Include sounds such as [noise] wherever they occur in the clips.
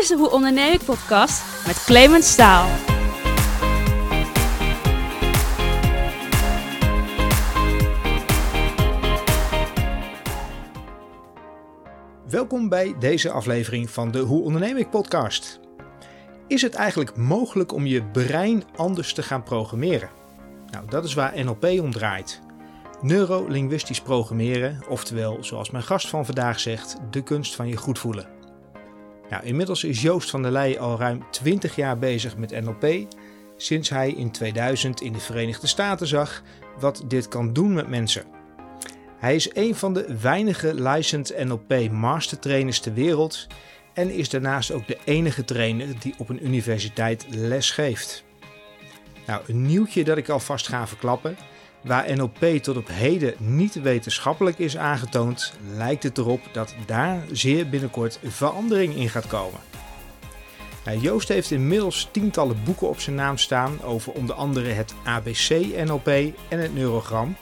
is de Hoe Onderneem ik podcast met Clemens Staal. Welkom bij deze aflevering van de Hoe Onderneem ik podcast. Is het eigenlijk mogelijk om je brein anders te gaan programmeren? Nou, dat is waar NLP om draait. Neurolinguistisch programmeren, oftewel, zoals mijn gast van vandaag zegt, de kunst van je goed voelen. Inmiddels is Joost van der Leij al ruim 20 jaar bezig met NLP, sinds hij in 2000 in de Verenigde Staten zag wat dit kan doen met mensen. Hij is een van de weinige licensed NLP mastertrainers ter wereld en is daarnaast ook de enige trainer die op een universiteit les geeft. Nou, een nieuwtje dat ik alvast ga verklappen. Waar NLP tot op heden niet wetenschappelijk is aangetoond, lijkt het erop dat daar zeer binnenkort verandering in gaat komen. Nou, Joost heeft inmiddels tientallen boeken op zijn naam staan over onder andere het ABC-NLP en het neurogram.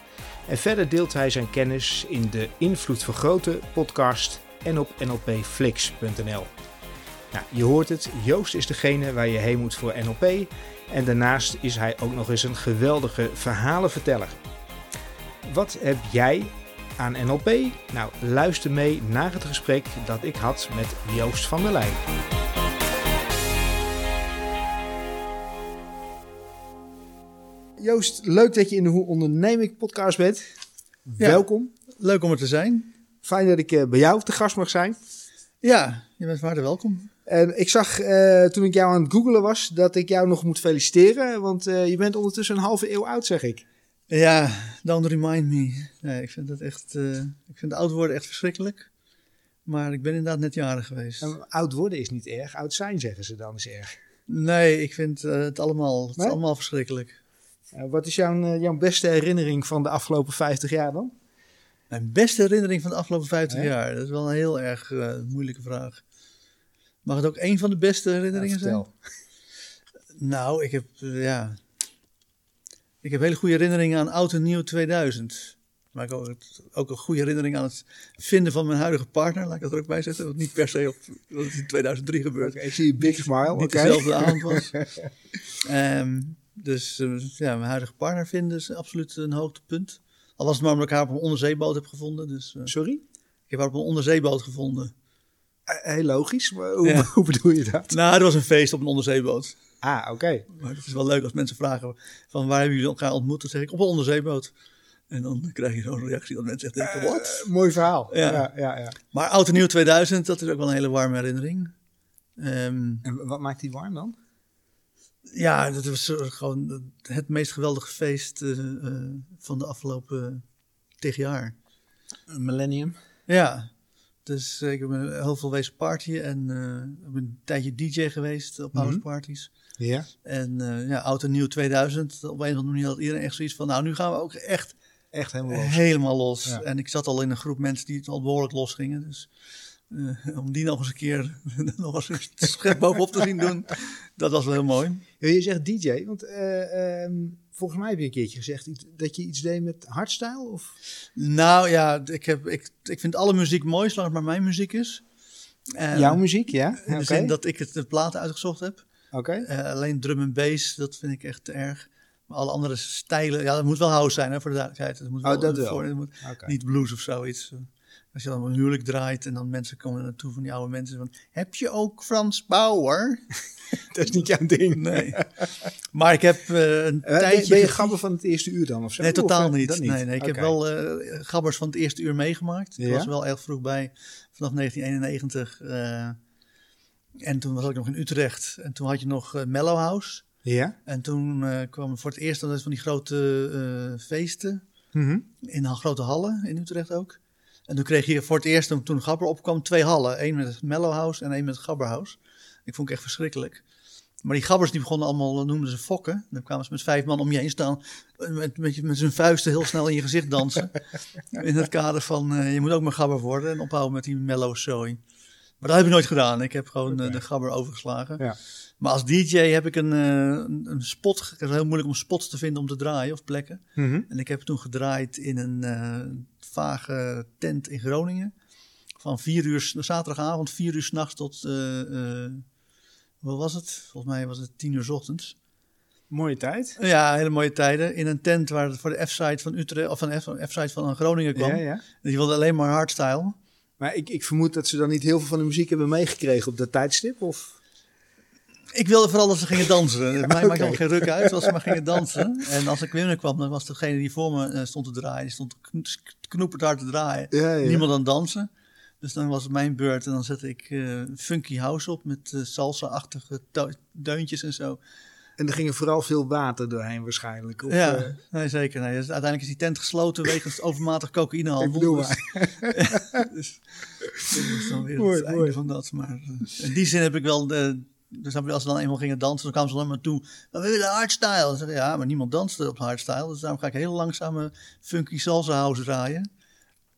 En verder deelt hij zijn kennis in de Invloed Vergroten podcast en op nlpflix.nl. Nou, je hoort het, Joost is degene waar je heen moet voor NLP en daarnaast is hij ook nog eens een geweldige verhalenverteller. Wat heb jij aan NLP? Nou, luister mee naar het gesprek dat ik had met Joost van der Leyen. Joost, leuk dat je in de Hoe Onderneem ik podcast bent. Welkom. Leuk om er te zijn. Fijn dat ik eh, bij jou te gast mag zijn. Ja, je bent van harte welkom. En ik zag uh, toen ik jou aan het googelen was dat ik jou nog moet feliciteren. Want uh, je bent ondertussen een halve eeuw oud, zeg ik. Ja, don't remind me. Nee, ik vind dat echt. Uh, ik vind oud worden echt verschrikkelijk. Maar ik ben inderdaad net jarig geweest. En oud worden is niet erg. Oud zijn zeggen ze dan is erg. Nee, ik vind het allemaal, het nee? allemaal verschrikkelijk. wat is jouw, jouw beste herinnering van de afgelopen 50 jaar dan? Mijn beste herinnering van de afgelopen 50 jaar? Dat is wel een heel erg moeilijke vraag. Mag het ook een van de beste herinneringen zijn? [laughs] Nou, ik heb, ja... Ik heb hele goede herinneringen aan Oud en Nieuw 2000. Maar ik ook, ook een goede herinnering aan het vinden van mijn huidige partner. Laat ik dat er ook bij zetten. Wat niet per se op, wat in 2003 gebeurt. Okay, ik zie een big smile. Niet okay. dezelfde avond was. um, [laughs] dus uh, ja, mijn huidige partner vinden is absoluut een hoogtepunt. Al was het maar omdat ik haar op een onderzeeboot heb gevonden. Dus, uh, Sorry? Ik heb haar op een onderzeeboot gevonden. Heel logisch, maar hoe, ja. [laughs] hoe, bedoel je dat? Nou, er was een feest op een onderzeeboot. Ah, oké. Okay. Maar het is wel leuk als mensen vragen van waar hebben jullie elkaar ontmoet? Dan zeg ik op een onderzeeboot. En dan krijg je zo'n reactie dat mensen echt denken, uh, wat? mooi verhaal. Ja. Ja, ja, ja. Maar Oud en Nieuw 2000, dat is ook wel een hele warme herinnering. Um, en wat maakt die warm dan? Ja, dat was gewoon het meest geweldige feest uh, uh, van de afgelopen tig jaar. Een millennium? Ja, dus uh, ik heb heel veel wezen partyen en uh, heb een tijdje DJ geweest op mm -hmm. houseparties. Ja. En uh, ja, oud en nieuw 2000. Op een of andere manier had iedereen echt zoiets van, nou nu gaan we ook echt, echt helemaal los. Helemaal los. Ja. En ik zat al in een groep mensen die het al behoorlijk los gingen. Dus om die nog eens een keer [laughs] nog eens een schep bovenop te zien doen, dat was wel heel mooi. Ja, je zegt DJ, want um, volgens mij heb je een keertje gezegd dat je iets deed met hardstyle? Of? Nou ja, ik, heb, ik, ik vind alle muziek mooi, zolang het maar mijn muziek is. En Jouw muziek, ja? In de zin dat ik het de platen uitgezocht heb. Oké. Okay. Uh, alleen drum en bass, dat vind ik echt te erg. Maar alle andere stijlen, ja, dat moet wel house zijn, hè, voor de duidelijkheid. Het moet oh, wel, dat wel. Voor, het moet okay. Niet blues of zoiets. Als je dan een huwelijk draait en dan mensen komen naartoe van die oude mensen van, heb je ook Frans Bauer? [laughs] dat is niet jouw ding. Nee. Maar ik heb uh, een uh, tijdje... Ben je gabber van het eerste uur dan? Of zo? Nee, totaal of, niet. niet. Nee, nee, ik okay. heb wel uh, gabbers van het eerste uur meegemaakt. Ik ja? was wel erg vroeg bij, vanaf 1991. en toen was ik nog in Utrecht. En toen had je nog Mellow House. Ja. En toen kwam voor het eerst van die grote feesten. Mm -hmm. In grote hallen in Utrecht ook. En toen kreeg je voor het eerst, toen, Gabber opkwam, twee hallen. Eén met het Mellow House en één met het Gabber House. Ik vond het echt verschrikkelijk. Maar die gabbers die begonnen allemaal, noemden ze fokken. Dan kwamen ze met vijf man om je heen staan. Met, met, met zijn vuisten heel snel in je gezicht dansen. [laughs] in het kader van, uh, je moet ook maar gabber worden. En ophouden met die mellow zooi. Maar dat heb ik nooit gedaan. Ik heb gewoon okay. uh, de gabber overgeslagen. Ja. Maar als DJ heb ik een, uh, een spot. Het is heel moeilijk om spots te vinden om te draaien of plekken. Mm -hmm. En ik heb toen gedraaid in een vage tent in Groningen. Van vier uur, zaterdagavond, vier uur s'nachts tot, eh, eh, wat was het? Volgens mij was het tien uur 's ochtends. Mooie tijd. Ja, hele mooie tijden. In een tent waar het voor de F-site van Utrecht, of van F-site van Groningen kwam. Ja, ja. Die wilde alleen maar hardstyle. Maar ik, ik vermoed dat ze dan niet heel veel van de muziek hebben meegekregen op dat tijdstip. Of? Ik wilde vooral dat ze gingen dansen. [laughs] Mij maakt Oké. dan geen ruk uit als ze maar gingen dansen. En als ik binnenkwam, dan was degene die voor me eh, stond te draaien. Die stond kn- knoeperd hard te draaien. Ja, ja. Niemand aan dansen. Dus dan was het mijn beurt en dan zette ik eh, funky house op met eh, salsa-achtige deuntjes en zo. En er ging er vooral veel water doorheen waarschijnlijk. Of, ja, nee, zeker. Nee. Dus uiteindelijk is die tent gesloten wegens overmatig cocaïnehandel. dus, maar. [laughs] dus dat was dan weer Mooi, het einde mooi. van dat. Maar in die zin heb ik wel... De, dus als ze dan eenmaal gingen dansen, dan kwamen ze naar me toe. We willen hardstyle. Zeg ja, maar niemand danste op hardstyle. Dus daarom ga ik heel langzame funky salsa house draaien.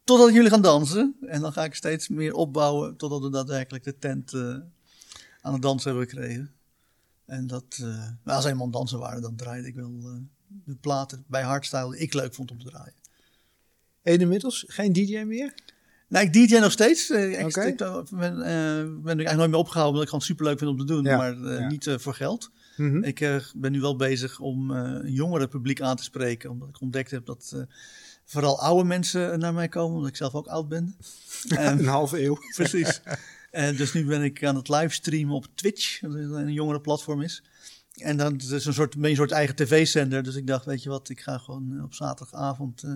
Totdat jullie gaan dansen. En dan ga ik steeds meer opbouwen totdat we daadwerkelijk de tent eh, aan het dansen hebben gekregen. En dat, eh, maar als eenmaal dansen waren, dan draaide ik wel eh, de platen bij hardstyle die ik leuk vond om te draaien. En inmiddels geen DJ meer? Nou, ik DJ nog steeds. Eh, ik ik ben, eh, ben ik eigenlijk nooit meer opgehouden omdat ik gewoon superleuk vind om te doen. Ja, Maar eh, ja. niet voor geld. Mhm. Ik ben nu wel bezig om een jongere publiek aan te spreken. Omdat ik ontdekt heb dat vooral oude mensen naar mij komen. Omdat ik zelf ook oud ben. [laughs] En- Een halve eeuw. [laughs] Precies. [laughs] En dus nu ben ik aan het livestreamen op Twitch, dat een jongere platform is. En dan het is een soort, ben je een soort eigen tv-zender. Dus ik dacht, weet je wat, ik ga gewoon eh, op zaterdagavond eh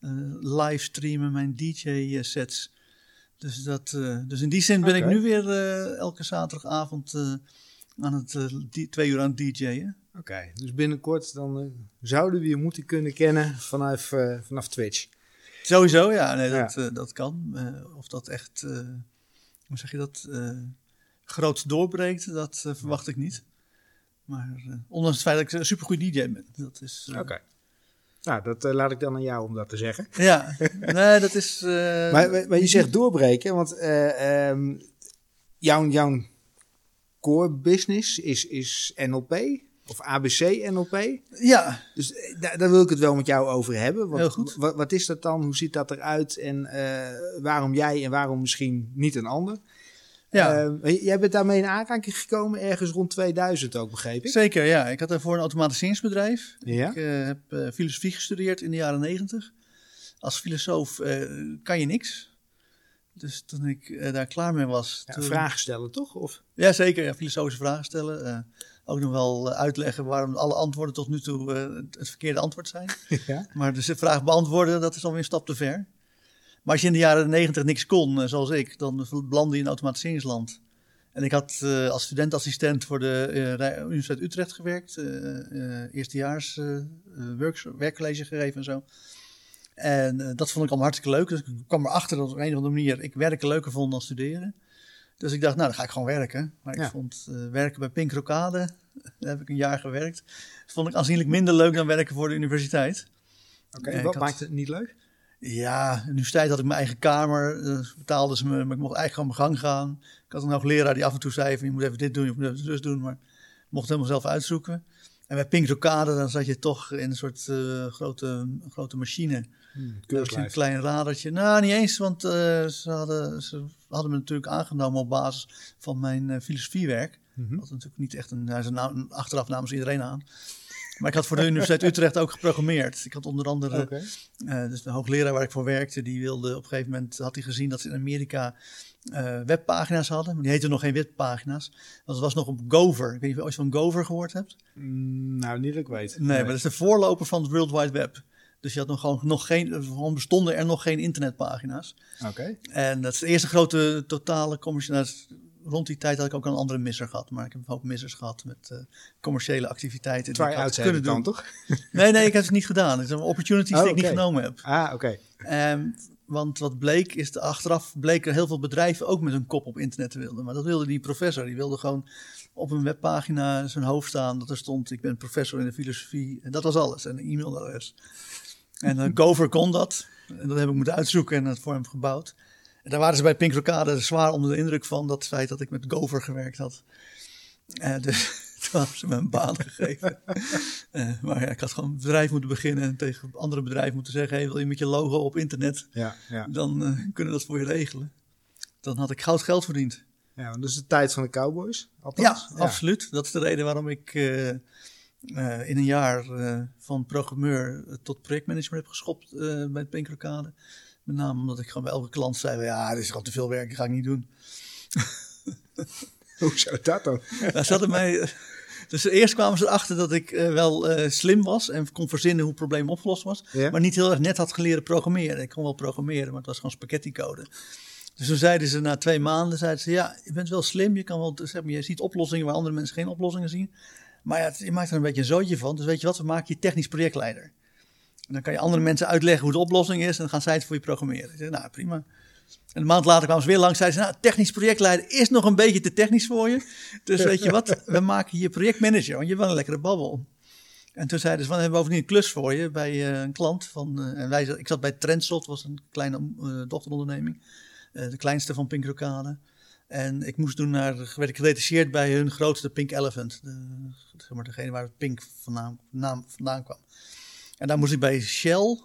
eh, livestreamen mijn DJ-sets. Dus, dat, dus in die zin ben ik nu weer elke zaterdagavond aan het twee uur aan het DJ'en. Oké, dus binnenkort dan zouden we je moeten kunnen kennen vanaf, vanaf Twitch. Sowieso, ja, nee, dat, dat kan. Of dat echt, hoe zeg je dat, groots doorbreekt, dat verwacht ik niet. Maar eh, ondanks het feit dat ik een supergoed DJ ben. Dat is, eh, Oké. Nou, dat eh, laat ik dan aan jou om dat te zeggen. Ja, [laughs] nee, dat is... eh, Maar, maar maar je zegt doorbreken, want eh, ehm, jouw, jouw core business is, is NLP of ABC NLP. Ja, Dus daar, daar wil ik het wel met jou over hebben. Wat, Heel goed. Wat, wat is dat dan? Hoe ziet dat eruit? En eh, waarom jij en waarom misschien niet een ander? Ja. Eh, jij bent daarmee in aanraking gekomen ergens rond 2000 ook, begreep ik? Zeker, ja. Ik had daarvoor een automatiseringsbedrijf. Ja? Ik eh, heb eh, filosofie gestudeerd in de jaren negentig. Als filosoof eh, kan je niks. Dus toen ik daar klaar mee was... Ja, toen- vragen stellen, toch? Of? Ja, zeker. Ja, filosofische vragen stellen. Ook nog wel uitleggen waarom alle antwoorden tot nu toe het- het verkeerde antwoord zijn. [laughs] ja. Maar dus de vraag beantwoorden, dat is alweer een stap te ver. Maar als je in de jaren negentig niks kon, eh, zoals ik, dan belandde je in automatiseringsland. En ik had eh, als studentassistent voor de eh, Universiteit Utrecht gewerkt. eh, eerstejaars werkcollege gegeven en zo. En dat vond ik allemaal hartstikke leuk. Dus ik kwam erachter dat op een of andere manier ik werken leuker vond dan studeren. Dus ik dacht, nou, dan ga ik gewoon werken. Maar ik Ja. vond werken bij Pink Rokade, [laughs] daar heb ik een jaar gewerkt. Vond ik aanzienlijk minder leuk dan werken voor de universiteit. Oké, ik wat had- maakt het niet leuk? Ja, in de universiteit had ik mijn eigen kamer. eh, betaalden ze me, maar ik mocht eigenlijk gewoon mijn gang gaan. Ik had een hoogleraar die af en toe zei van je moet even dit doen, je moet even zus doen. Maar ik mocht helemaal zelf uitzoeken. En bij Pink Rokade, dan zat je toch in een soort eh, grote, grote machine. Hmm, Een klein radertje. Nou, niet eens, want eh, ze, hadden, ze hadden me natuurlijk aangenomen op basis van mijn filosofiewerk. Mhm. Wat natuurlijk niet echt een. Nou, ze naam, achteraf namen ze iedereen aan. Maar ik had voor de Universiteit Utrecht ook geprogrammeerd. Ik had onder andere. Eh, dus de hoogleraar waar ik voor werkte, die wilde op een gegeven moment. had hij gezien dat ze in Amerika eh, webpagina's hadden. Maar die heten nog geen webpagina's. Want het was nog op Gover. Ik weet niet of je ooit van Gover gehoord hebt. Mm, nou, niet dat ik weet. Nee, maar dat is de voorloper van het World Wide Web. Dus je had nog gewoon, nog geen, gewoon bestonden er nog geen internetpagina's. Oké. En dat is de eerste grote totale commerciële. Rond die tijd had ik ook een andere misser gehad. Maar ik heb ook missers gehad met eh, commerciële activiteiten. die ik had kunnen doen. toch? [laughs] Nee, nee, ik heb het niet gedaan. Het zijn opportunities Oh, die ik niet genomen heb. Ah, oké. Ehm, want wat bleek, is de, achteraf bleken heel veel bedrijven ook met hun kop op internet te wilden. Maar dat wilde die professor. Die wilde gewoon op een webpagina zijn hoofd staan. Dat er stond, ik ben professor in de filosofie. En dat was alles. En een e-mailadres. En uh, [laughs] Gover kon dat. En dat heb ik moeten uitzoeken en het voor hem gebouwd. En daar waren ze bij Pink Rokade zwaar onder de indruk van dat feit dat ik met Gover gewerkt had. Eh, dus [laughs] toen hebben ze me een baan gegeven. [laughs] Eh, maar ja, ik had gewoon een bedrijf moeten beginnen en tegen andere bedrijven moeten zeggen: hey, wil je met je logo op internet? Ja, ja. Dan eh, kunnen we dat voor je regelen. Dan had ik goud geld verdiend. Ja, is de tijd van de cowboys. Althans. Ja, absoluut. Dat is de reden waarom ik in een jaar van programmeur tot projectmanager heb geschopt bij het Pinkrokade. Met name omdat ik gewoon bij elke klant zei, ja, dit is gewoon te veel werk, dat ga ik niet doen. [laughs] Hoe zou dat dan? [laughs] Daar zat mij, dus eerst kwamen ze erachter dat ik eh, wel eh, slim was en kon verzinnen hoe het probleem opgelost was. Ja. Maar niet heel erg net had geleerd programmeren. Ik kon wel programmeren, maar het was gewoon spaghetti code. Dus toen zeiden ze na twee maanden, zeiden ze, ja, je bent wel slim, je, kan wel, zeg maar, je ziet oplossingen waar andere mensen geen oplossingen zien. Maar ja, je maakt er een beetje een zootje van. Dus weet je wat, we maken je technisch projectleider. Dan kan je andere mensen uitleggen hoe de oplossing is en dan gaan zij het voor je programmeren. Ik zei, nou prima. En een maand later kwamen ze weer langs zeiden ze, nou, technisch projectleider is nog een beetje te technisch voor je. Dus weet je [laughs] wat, we maken je projectmanager, want je hebt wel een lekkere babbel. En toen zeiden ze, van, we hebben bovendien een klus voor je bij eh, een klant. Van, eh, en wij, ik zat bij Trendsoft, was een kleine eh, dochteronderneming. De kleinste van Pink Rokade. En ik moest doen naar, werd ik gedetacheerd bij hun grootste Pink Elephant. De, zeg maar degene waar het Pink vandaan, naam vandaan kwam. En daar moest ik bij Shell,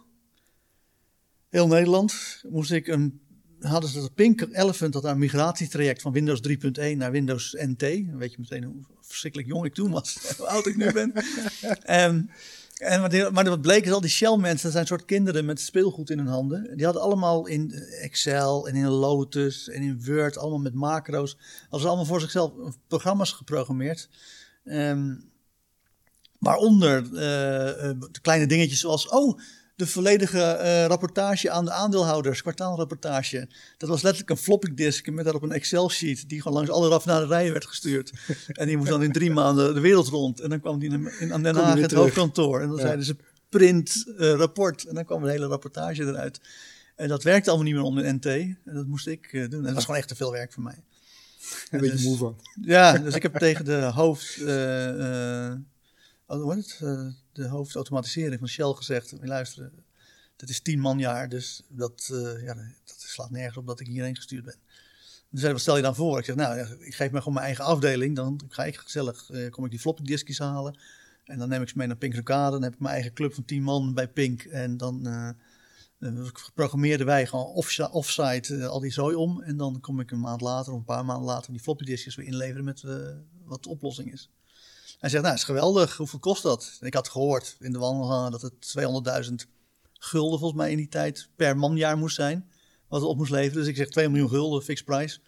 heel Nederland, moest ik een, hadden ze dat Pink Elephant, dat een migratietraject van Windows 3.1 naar Windows NT. Dan weet je meteen hoe verschrikkelijk jong ik toen was, [laughs] hoe oud ik nu ben. en, en wat, maar wat bleek is, al die Shell-mensen, dat zijn soort kinderen met speelgoed in hun handen. Die hadden allemaal in Excel en in Lotus en in Word, allemaal met macro's. Hadden ze allemaal voor zichzelf programma's geprogrammeerd. Ehm, waaronder eh, eh, kleine dingetjes zoals, oh, de volledige eh, rapportage aan de aandeelhouders, kwartaalrapportage. Dat was letterlijk een floppy disk met daarop een Excel-sheet die gewoon langs alle raffinaderijen werd gestuurd. [laughs] en die moest dan in drie maanden de wereld rond. En dan kwam die in, in, aan Den Haag het hoofdkantoor. En dan Ja. zeiden ze print rapport. En dan kwam een hele rapportage eruit. En dat werkte allemaal niet meer onder NT. En dat moest ik doen. En dat was gewoon echt te veel werk voor mij. [laughs] Een beetje dus- moe van. Ja, dus ik heb tegen de hoofd, hoe het? Eh, de hoofdautomatisering van Shell gezegd, "Moet je luisteren, dat is tien manjaar, dus dat, eh, ja, dat slaat nergens op dat ik hierheen gestuurd ben. Dus zei, wat stel je dan voor? Ik zeg, nou, ik geef me gewoon mijn eigen afdeling, dan ga ik gezellig, eh, kom ik die floppy diskjes halen. En dan neem ik ze mee naar Pink Rokade, dan heb ik mijn eigen club van tien man bij Pink. En dan eh, programmeerden wij gewoon off- offsite eh, al die zooi om. En dan kom ik een maand later, of een paar maanden later, die floppy diskjes weer inleveren met wat de oplossing is. Hij zegt, nou, is geweldig. Hoeveel kost dat? En ik had gehoord in de wandelgangen dat het 200.000 gulden volgens mij in die tijd per manjaar moest zijn. Wat het op moest leveren. Dus ik zeg 2 miljoen gulden, fixed price.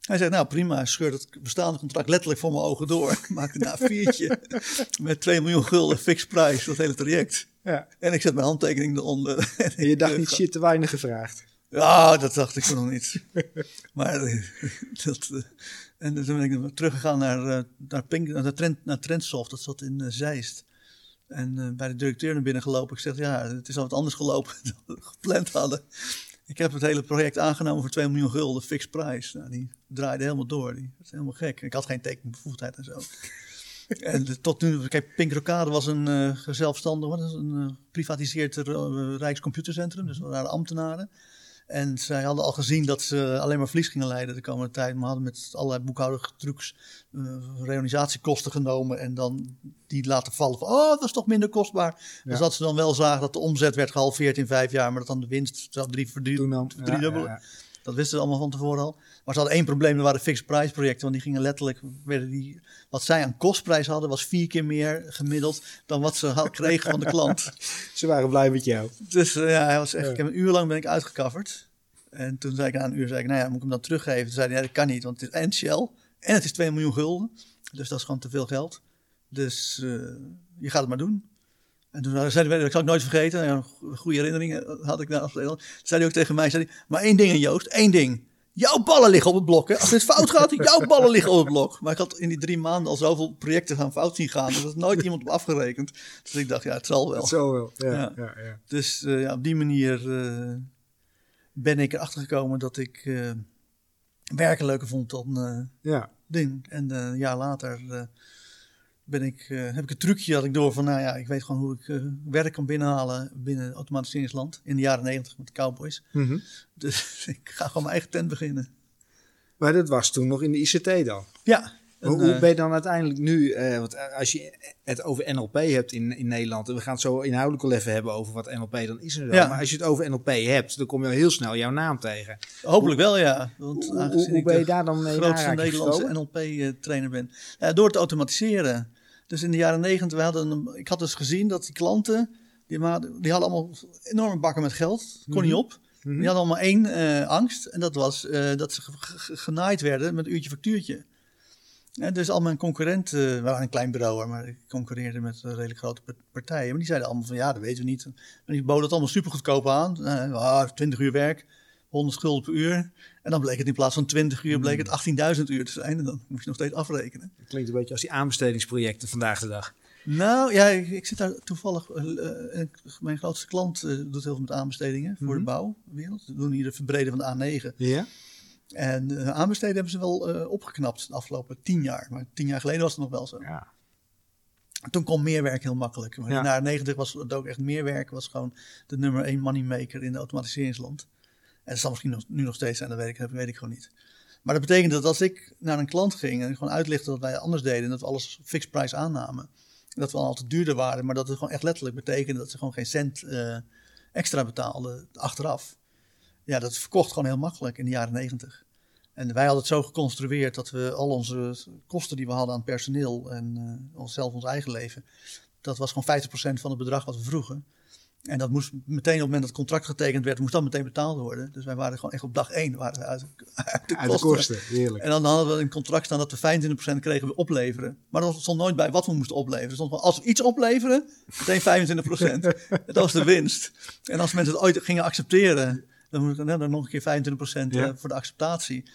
Hij zegt, nou prima, hij scheurt het bestaande contract letterlijk voor mijn ogen door. Maakte een A4'tje met 2 miljoen gulden, fixed price, dat hele traject. Ja. En ik zet mijn handtekening eronder. [laughs] En je dacht niet shit te weinig gevraagd. Ja, dat dacht ik nog niet. [laughs] maar eh, [laughs] dat, eh, en toen ben ik teruggegaan naar, eh, naar, Pink, naar, Trend, naar Trendsoft, dat zat in eh, Zeist. En eh, bij de directeur naar binnen gelopen. Ik zeg, ja, het is al wat anders gelopen [laughs] dan we gepland hadden. Ik heb het hele project aangenomen voor 2 miljoen gulden, fixed price. Nou, die draaide helemaal door. Die was helemaal gek. Ik had geen tekenbevoegdheid en zo. En tot nu, kijk, Pink Rokade was een eh zelfstandig, is een uh, privatiseerd eh, Rijkscomputercentrum, dus dat waren ambtenaren. En zij hadden al gezien dat ze alleen maar verlies gingen leiden de komende tijd, maar hadden met allerlei boekhoudige trucs eh, reorganisatiekosten genomen en dan die laten vallen van, oh, dat is toch minder kostbaar. Dus dat ze dan wel zagen dat de omzet werd gehalveerd in vijf jaar, maar dat dan de winst zou drie. Ja, verdriedubbelen. ja, ja. Dat wisten ze allemaal van tevoren al. Maar ze hadden één probleem, dat waren fixed price projecten. Want die gingen letterlijk, werden die, wat zij aan kostprijs hadden, was vier keer meer gemiddeld dan wat ze had, kregen van de klant. [laughs] Ze waren blij met jou. Dus eh, ja, hij was echt, Ja. ik heb een uur lang ben ik uitgecoverd. En toen zei ik na een uur, zei ik, nou ja, moet ik hem dan teruggeven? Toen zei hij, ja, dat kan niet, want het is en Shell en het is 2 miljoen gulden. Dus dat is gewoon te veel geld. Dus eh, je gaat het maar doen. En toen zei hij, dat zal ik nooit vergeten, ja, een goede herinneringen had ik daar. Toen zei hij ook tegen mij, zei hij, maar één ding Joost, één ding. Jouw ballen liggen op het blok. Hè? Als het fout gaat, [laughs] jouw ballen liggen op het blok. Maar ik had in die drie maanden al zoveel projecten gaan fout zien gaan. Dus er is nooit iemand op afgerekend. Dus ik dacht, ja, het zal wel. Dat zo wel. Ja, Ja. ja. Ja, Dus eh, ja, op die manier eh, ben ik erachter gekomen dat ik eh, werken leuker vond dan eh, ja. ding. En eh, een jaar later eh, ben ik, eh, heb ik een trucje dat ik door van, nou ja, ik weet gewoon hoe ik eh, werk kan binnenhalen binnen automatiseringsland. In de jaren negentig met de Cowboys. Mhm. Dus [laughs] ik ga gewoon mijn eigen tent beginnen. Maar dat was toen nog in de ICT dan. Ja, Hoe, hoe eh, ben je dan uiteindelijk nu, eh, want als je het over NLP hebt in, in Nederland, en we gaan het zo inhoudelijk wel even hebben over wat NLP dan is en zo, Ja. maar als je het over NLP hebt, dan kom je al heel snel jouw naam tegen. hopelijk wel, ja. Want Hoe, ben je daar dan mee grootste Nederlandse? NLP-trainer ben. Door te automatiseren. Dus in de jaren negentig, ik had dus gezien dat die klanten, die, die hadden allemaal enorme bakken met geld. Kon niet op. Mhm. Die hadden allemaal één eh, angst. En dat was eh, dat ze ge- ge- genaaid werden met uurtje factuurtje. En dus al mijn concurrenten, we waren een klein bureau maar ik concurreerde met eh, redelijk grote par- partijen. Maar die zeiden allemaal van ja, dat weten we niet. En die boden het allemaal super goedkoop aan. Ah, 20 uur werk, 100 gulden per uur. En dan bleek het in plaats van 20 uur, bleek het 18.000 uur te zijn. En dan moest je nog steeds afrekenen. Klinkt een beetje als die aanbestedingsprojecten vandaag de dag. Nou ja, ik, ik zit daar toevallig. eh, mijn grootste klant eh, doet heel veel met aanbestedingen voor de bouwwereld. Ze doen hier de verbreden van de A9. Ja? En eh, aanbesteden hebben ze wel opgeknapt de afgelopen tien jaar. Maar tien jaar geleden was het nog wel zo. Ja. Toen kon meer werk heel makkelijk. Maar Ja. jaren 90 was het ook echt meer werk. Was gewoon de nummer één moneymaker in de automatiseringsland. En dat zal misschien nu nog steeds zijn, dat weet ik, weet ik gewoon niet. Maar dat betekende dat als ik naar een klant ging en gewoon uitlichtte dat wij anders deden, en dat we alles fixed price aannamen, en dat we al altijd duurder waren, maar dat het gewoon echt letterlijk betekende dat ze gewoon geen cent eh, extra betaalden achteraf. Ja, dat verkocht gewoon heel makkelijk in de jaren 90. En wij hadden het zo geconstrueerd dat we al onze kosten die we hadden aan personeel en eh onszelf ons eigen leven, dat was gewoon 50% van het bedrag wat we vroegen. En dat moest meteen op het moment dat het contract getekend werd, moest dat meteen betaald worden. Dus wij waren gewoon echt op dag één waren we uit, [laughs] uit de Uit de kosten. heerlijk. En dan hadden we het contract staan dat we 25% kregen we opleveren. Maar er stond nooit bij wat we moesten opleveren. Er stond gewoon, als we iets opleveren, meteen 25%. [laughs] dat was de winst. En als mensen het ooit gingen accepteren, dan moet ik dan nog een keer 25% Ja. eh, voor de acceptatie.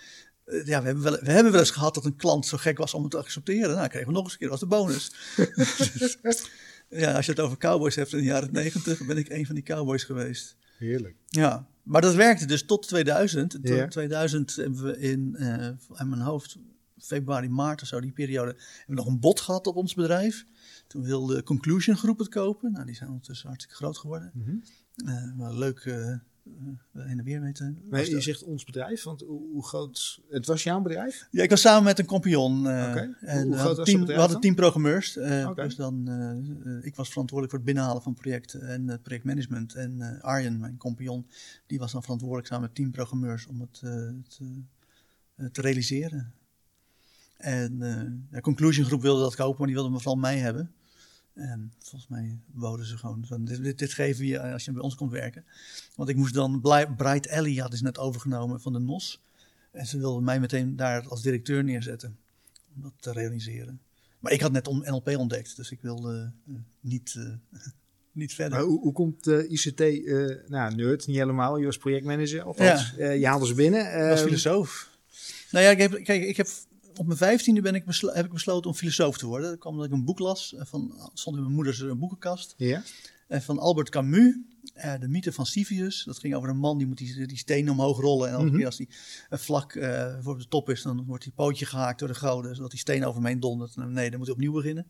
Eh, Ja, we hebben, wel, we hebben wel eens gehad dat een klant zo gek was om het te accepteren. Nou, kregen we nog eens een keer, dat was de bonus. [laughs] ja, als je het over cowboys hebt in de jaren 90, ben ik een van die cowboys geweest. Heerlijk. Ja, maar dat werkte dus tot 2000. Tot Ja. 2000 hebben we in, eh aan mijn hoofd, februari, maart of zo, die periode, hebben we nog een bod gehad op ons bedrijf. Toen wilde Conclusion Groep het kopen. Nou, die zijn ondertussen hartstikke groot geworden. Eh, maar leuk eh, heen en weer weten. Maar je zegt ons bedrijf, want hoe, hoe groot... Het was jouw bedrijf? Ja, ik was samen met een compagnon. eh, Oké. Hoe- En hoe we groot hadden was bedrijf we hadden tien programmeurs. eh, Oké. Dus dan, eh, eh, ik was verantwoordelijk voor het binnenhalen van projecten en eh, projectmanagement. En eh, Arjen, mijn compagnon, die was dan verantwoordelijk samen met tien programmeurs om het eh, te, eh, te realiseren. En eh, de Conclusion Groep wilde dat kopen, maar die wilde vooral mij hebben. En volgens mij wouden ze gewoon van, dit, dit, dit geven we je als je bij ons komt werken. Want ik moest dan, Bright Alley hadden ze net overgenomen van de NOS. En ze wilden mij meteen daar als directeur neerzetten. Om dat te realiseren. Maar ik had net om NLP ontdekt, dus ik wilde eh, niet, eh, [laughs] niet verder. Maar hoe, hoe komt eh, ICT, nou, nerd, niet helemaal, je was projectmanager, althans. Eh, je haalde ze binnen. Ik was eh, filosoof. Nou ja, ik heb, kijk, ik heb op mijn vijftiende ben ik heb ik besloten om filosoof te worden. Dat kwam omdat ik een boek las. eh, Van, stond in mijn moeders eh, boekenkast. Ja? En van Albert Camus, eh, de mythe van Sisyphus. Dat ging over een man die moet die, die stenen omhoog rollen. En elke Mhm. keer als die een vlak eh, voor de top is, dan wordt die pootje gehaakt door de goden. Zodat die steen over hem heen dondert. En nee, dan moet hij opnieuw beginnen.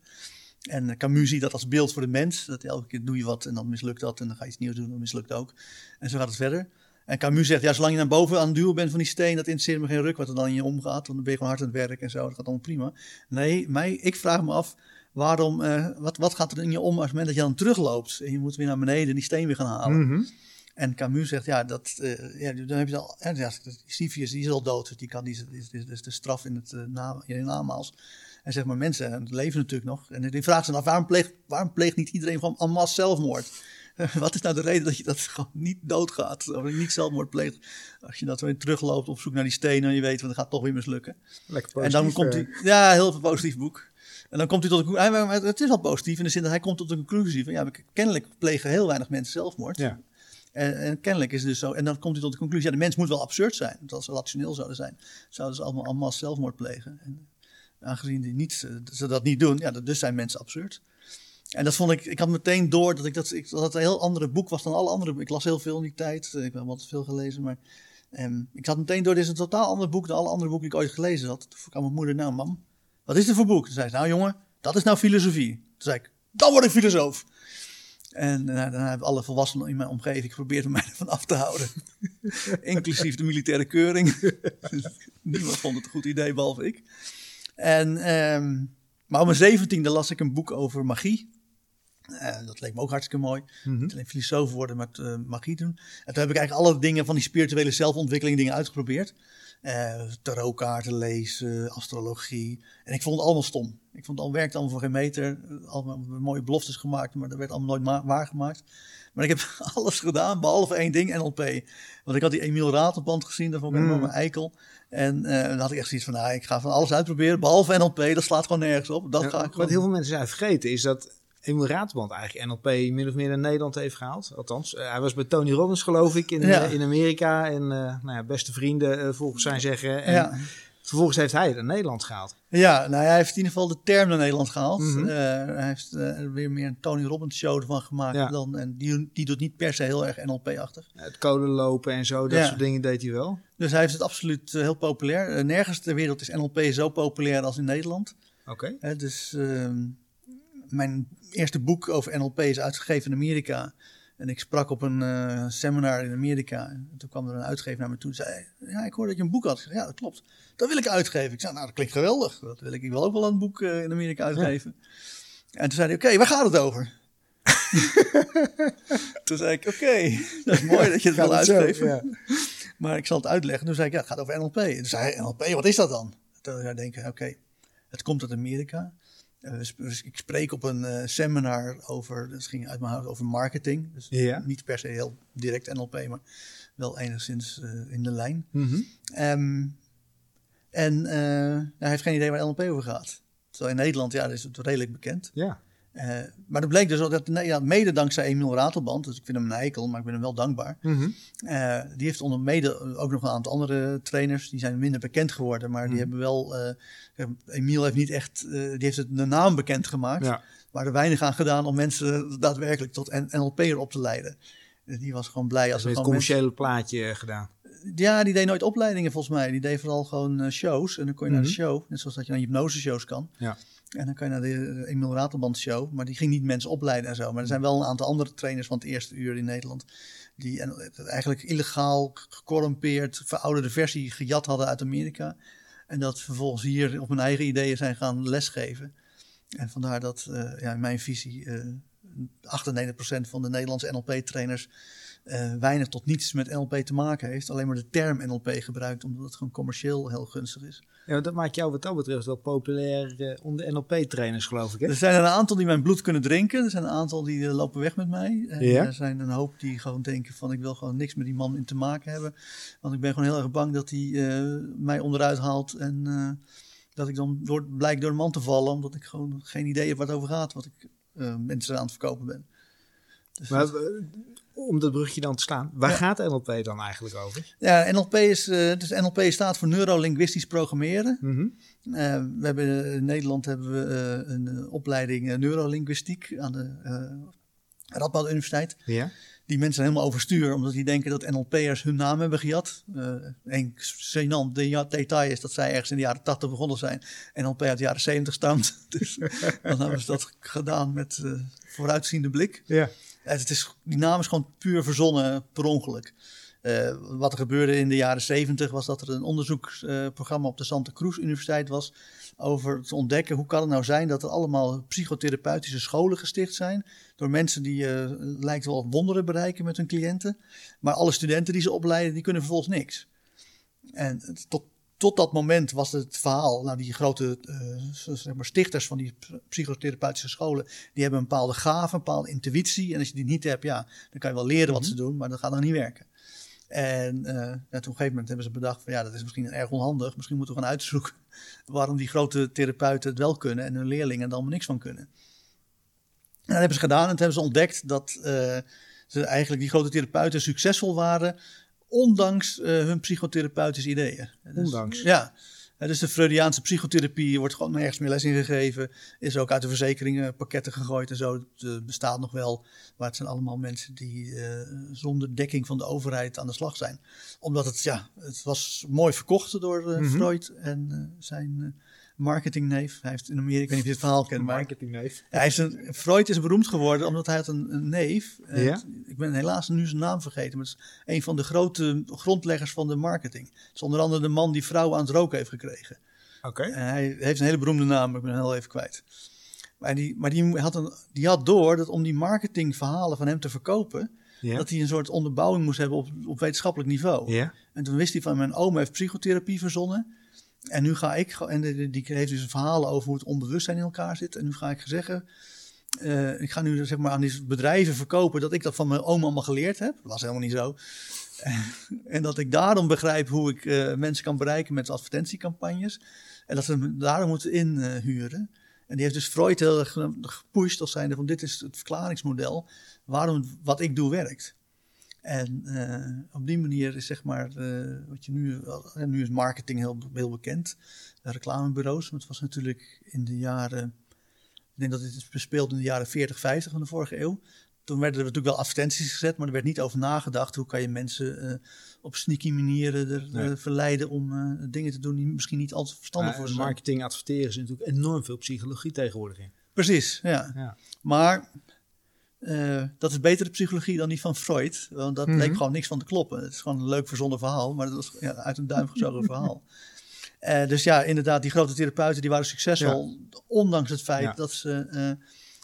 En eh, Camus ziet dat als beeld voor de mens. Dat elke keer doe je wat en dan mislukt dat. En dan ga je iets nieuws doen en dan mislukt ook. En zo gaat het verder. En Camus zegt, ja, zolang je naar boven aan het duwen bent van die steen, dat interesseert me geen ruk wat er dan in je omgaat. Want dan ben je gewoon hard aan het werk en zo. Dat gaat allemaal prima. Nee, mij, ik vraag me af, waarom, eh, wat, wat gaat er in je om als het moment dat je dan terugloopt en je moet weer naar beneden die steen weer gaan halen. Mhm. En Camus zegt, ja, dat, eh, ja dan heb je al, ja, ja, Sisyphus die is al dood, dus die kan, die is, die is, die is de straf in het uh, na, in de namaals. En zeg maar, mensen leven natuurlijk nog. En die vraagt zich af, waarom pleegt, waarom pleegt niet iedereen gewoon en masse zelfmoord? [laughs] Wat is nou de reden dat je dat gewoon niet doodgaat? Of niet zelfmoord pleegt. Als je dat weer terugloopt op zoek naar die stenen en je weet, dat gaat toch weer mislukken. Lekker En dan komt eh. hij, ja, heel veel positief boek. En dan komt hij tot de conclusie, het is wel positief in de zin dat hij komt tot de conclusie van, ja, kennelijk plegen heel weinig mensen zelfmoord. Ja. En, en kennelijk is het dus zo, en dan komt hij tot de conclusie, ja, de mens moet wel absurd zijn. Want als ze rationeel zouden zijn, zouden ze allemaal, allemaal zelfmoord plegen. En aangezien die niet, eh, ze dat niet doen, ja, dus zijn mensen absurd. En dat vond ik, ik had meteen door dat ik dat, dat het een heel andere boek was dan alle andere. Ik las heel veel in die tijd, ik heb altijd veel gelezen, maar ehm, ik had meteen door, dit is een totaal ander boek dan alle andere boeken die ik ooit gelezen had. Toen vroeg ik aan mijn moeder, nou mam, wat is dit voor boek? Toen zei ze, nou jongen, dat is nou filosofie. Toen zei ik, dan word ik filosoof. En nou, dan hebben alle volwassenen in mijn omgeving geprobeerd om [laughs] mij ervan af te houden. [laughs] Inclusief de militaire keuring. [laughs] Niemand vond het een goed idee, behalve ik. En, ehm, maar op mijn zeventiende las ik een boek over magie. Eh, dat leek me ook hartstikke mooi. Mhm. Niet alleen filosoof worden, maar eh, magie doen. En toen heb ik eigenlijk alle dingen van die spirituele zelfontwikkeling dingen uitgeprobeerd. Eh tarotkaarten lezen, astrologie. En ik vond het allemaal stom. Ik vond het al werkte allemaal voor geen meter. Allemaal mooie beloftes gemaakt, maar dat werd allemaal nooit ma- waargemaakt. Maar ik heb [laughs] alles gedaan, behalve één ding, NLP. Want ik had die Emiel Ratelband gezien, dat vond ik Mm. enorme eikel. En dan had ik echt zoiets van, nou, ik ga van alles uitproberen, behalve NLP. Dat slaat gewoon nergens op. Dat Ja, ga ik wat heel veel mensen zijn vergeten is dat Emil Raterband eigenlijk NLP min of meer naar Nederland heeft gehaald. Althans, eh, hij was bij Tony Robbins geloof ik in, Ja. eh, in Amerika. En eh, nou ja, beste vrienden volgens zijn zeggen. En Ja. vervolgens heeft hij het naar Nederland gehaald. Ja, nou, hij heeft in ieder geval de term naar Nederland gehaald. Mhm. Hij heeft er weer meer een Tony Robbins show ervan gemaakt. Dan, en die, die doet niet per se heel erg NLP-achtig. Het code lopen en zo, dat soort dingen deed hij wel. Dus hij heeft het absoluut heel populair. Nergens ter wereld is NLP zo populair als in Nederland. Oké. Dus ehm, mijn eerste boek over NLP is uitgegeven in Amerika. En ik sprak op een eh, seminar in Amerika. En toen kwam er een uitgever naar me toe en zei... Ja, ik hoorde dat je een boek had. Zei, ja, dat klopt. Dat wil ik uitgeven. Ik zei, nou, dat klinkt geweldig. Dat wil ik, ik wil ook wel een boek eh, in Amerika uitgeven. En toen zei hij, oké, waar gaat het over? [laughs] toen zei ik, oké, [laughs] dat is mooi dat je het wil uitgeven. Ja. [laughs] Maar ik zal het uitleggen. Toen zei ik, ja, het gaat over NLP. En toen zei hij, NLP, wat is dat dan? Toen zou ik denken, oké, het komt uit Amerika. Eh, sp- dus ik spreek op een eh, seminar over, dat ging uit mijn hoofd, over marketing. Dus niet per se heel direct NLP, maar wel enigszins eh, in de lijn. Mhm. Ehm, en hij heeft geen idee waar NLP over gaat. Terwijl in Nederland, ja, dat is het redelijk bekend. ja. Eh, maar dat bleek dus ook dat, mede dankzij Emiel Ratelband, dus ik vind hem een eikel, maar ik ben hem wel dankbaar. Mhm. Eh, die heeft onder mede ook nog een aantal andere trainers. Die zijn minder bekend geworden. Maar die Mhm. hebben wel. eh, Emiel heeft niet echt. die heeft het de naam bekend gemaakt. ja. Maar er weinig aan gedaan om mensen daadwerkelijk tot NLP'er op te leiden. Die was gewoon blij als het mensen- commerciële plaatje gedaan. Ja, die deed nooit opleidingen volgens mij. Die deed vooral gewoon shows. En dan kon je naar de Mhm. show. Net zoals dat je naar hypnose-shows kan. Ja. En dan kan je naar de eh, Emiel Ratelband show. Maar die ging niet mensen opleiden en zo. Maar er zijn wel een aantal andere trainers van het eerste uur in Nederland. Die het eigenlijk illegaal, gecorrumpeerd, verouderde versie gejat hadden uit Amerika. En dat vervolgens hier op hun eigen ideeën zijn gaan lesgeven. En vandaar dat, eh, ja, in mijn visie, eh 98% van de Nederlandse NLP-trainers eh, weinig tot niets met NLP te maken heeft. Alleen maar de term NLP gebruikt, omdat het gewoon commercieel heel gunstig is. ja, dat maakt jou wat dat betreft wel populair eh, onder NLP-trainers geloof ik. Hè? Er zijn er een aantal die mijn bloed kunnen drinken. Er zijn een aantal die eh, lopen weg met mij. En Ja? er zijn een hoop die gewoon denken van ik wil gewoon niks met die man in te maken hebben. Want ik ben gewoon heel erg bang dat hij mij onderuit haalt. En dat ik dan door, blijk door de man te vallen. Omdat ik gewoon geen idee heb waar het over gaat. Wat ik mensen aan het verkopen ben. Dus Maar dat- om dat brugje dan te slaan, waar Ja. gaat NLP dan eigenlijk over? ja, NLP, is, eh, dus NLP staat voor neurolinguistisch programmeren. Mhm. Eh, we hebben, in Nederland hebben we eh, een eh, opleiding eh, neurolinguïstiek aan de uh, Radboud Universiteit. Ja. Die mensen helemaal overstuur, omdat die denken dat NLP'ers hun naam hebben gejat. Uh, een gênant de- detail is dat zij ergens in de jaren 80 begonnen zijn. NLP uit de jaren 70 stamt. [laughs] dus dan hebben ze dat gedaan met uh, vooruitziende blik. Ja. Het is, die naam is gewoon puur verzonnen per ongeluk. Uh, wat er gebeurde in de jaren 70 was dat er een onderzoeksprogramma op de Santa Cruz Universiteit was. Over te ontdekken hoe kan het nou zijn dat er allemaal psychotherapeutische scholen gesticht zijn. Door mensen die uh, lijkt wel wonderen bereiken met hun cliënten. Maar alle studenten die ze opleiden, die kunnen vervolgens niks. En tot, tot dat moment was het verhaal, nou die grote uh, zeg maar stichters van die psychotherapeutische scholen, die hebben een bepaalde gave, een bepaalde intuïtie. En als je die niet hebt, ja, dan kan je wel leren wat mm -hmm. ze doen, maar dat gaat dan niet werken. En uh, ja, toen op een gegeven moment hebben ze bedacht van ja, dat is misschien erg onhandig. Misschien moeten we gaan uitzoeken [laughs] waarom die grote therapeuten het wel kunnen en hun leerlingen er allemaal niks van kunnen. En dat hebben ze gedaan en toen hebben ze ontdekt dat uh, ze eigenlijk die grote therapeuten succesvol waren, ondanks uh, hun psychotherapeutische ideeën. Ondanks? Dus, ja. Dus de Freudiaanse psychotherapie wordt gewoon nergens meer les in gegeven. Is ook uit de verzekeringenpakketten gegooid en zo. Het uh, bestaat nog wel. Maar het zijn allemaal mensen die uh, zonder dekking van de overheid aan de slag zijn. Omdat het, ja, het was mooi verkocht door mm -hmm. Freud en zijn marketingneef. Hij heeft in Amerika, ik weet niet of je het verhaal kent. Maar marketingneef. Ja, hij is een, Freud is beroemd geworden omdat hij had een, een neef. Ja? Ik ben helaas nu zijn naam vergeten. Maar het is een van de grote grondleggers van de marketing. Het is onder andere de man die vrouwen aan het roken heeft gekregen. Oké. Hij heeft een hele beroemde naam, maar ik ben hem heel even kwijt. Maar, die, maar die, had een, die had door dat om die marketingverhalen van hem te verkopen, dat hij een soort onderbouwing moest hebben op, op wetenschappelijk niveau. Ja. En toen wist hij van mijn oom heeft psychotherapie verzonnen. En nu ga ik, en die, heeft dus verhalen over hoe het onbewustzijn in elkaar zit. En nu ga ik zeggen, eh, ik ga nu zeg maar aan die bedrijven verkopen dat ik dat van mijn oom allemaal geleerd heb. Dat was helemaal niet zo. [laughs] en dat ik daarom begrijp hoe ik eh, mensen kan bereiken met advertentiecampagnes. En dat ze me daarom moeten inhuren. En die heeft dus Freud heel erg ge- gepusht als zijnde van dit is het verklaringsmodel waarom wat ik doe werkt. En eh, op die manier is zeg maar, eh, wat je nu, eh, nu is marketing heel, heel bekend. Reclamebureaus, want het was natuurlijk in de jaren, ik denk dat dit is bespeeld in de jaren 40, 50 van de vorige eeuw. Toen werden er natuurlijk wel advertenties gezet, maar er werd niet over nagedacht hoe kan je mensen eh, op sneaky manieren er, Nee. verleiden om dingen te doen die misschien niet altijd verstandig voor Maar ze zijn. marketing adverteren is natuurlijk enorm veel psychologie tegenwoordig in. Precies, ja. Ja. Maar eh, dat is betere psychologie dan die van Freud. Want dat Mhm. leek gewoon niks van te kloppen. Het is gewoon een leuk verzonnen verhaal, maar dat was ja, uit een duim gezogen [laughs] verhaal. Eh, dus ja, inderdaad, die grote therapeuten die waren succesvol. Ondanks het feit Ja. dat ze eh,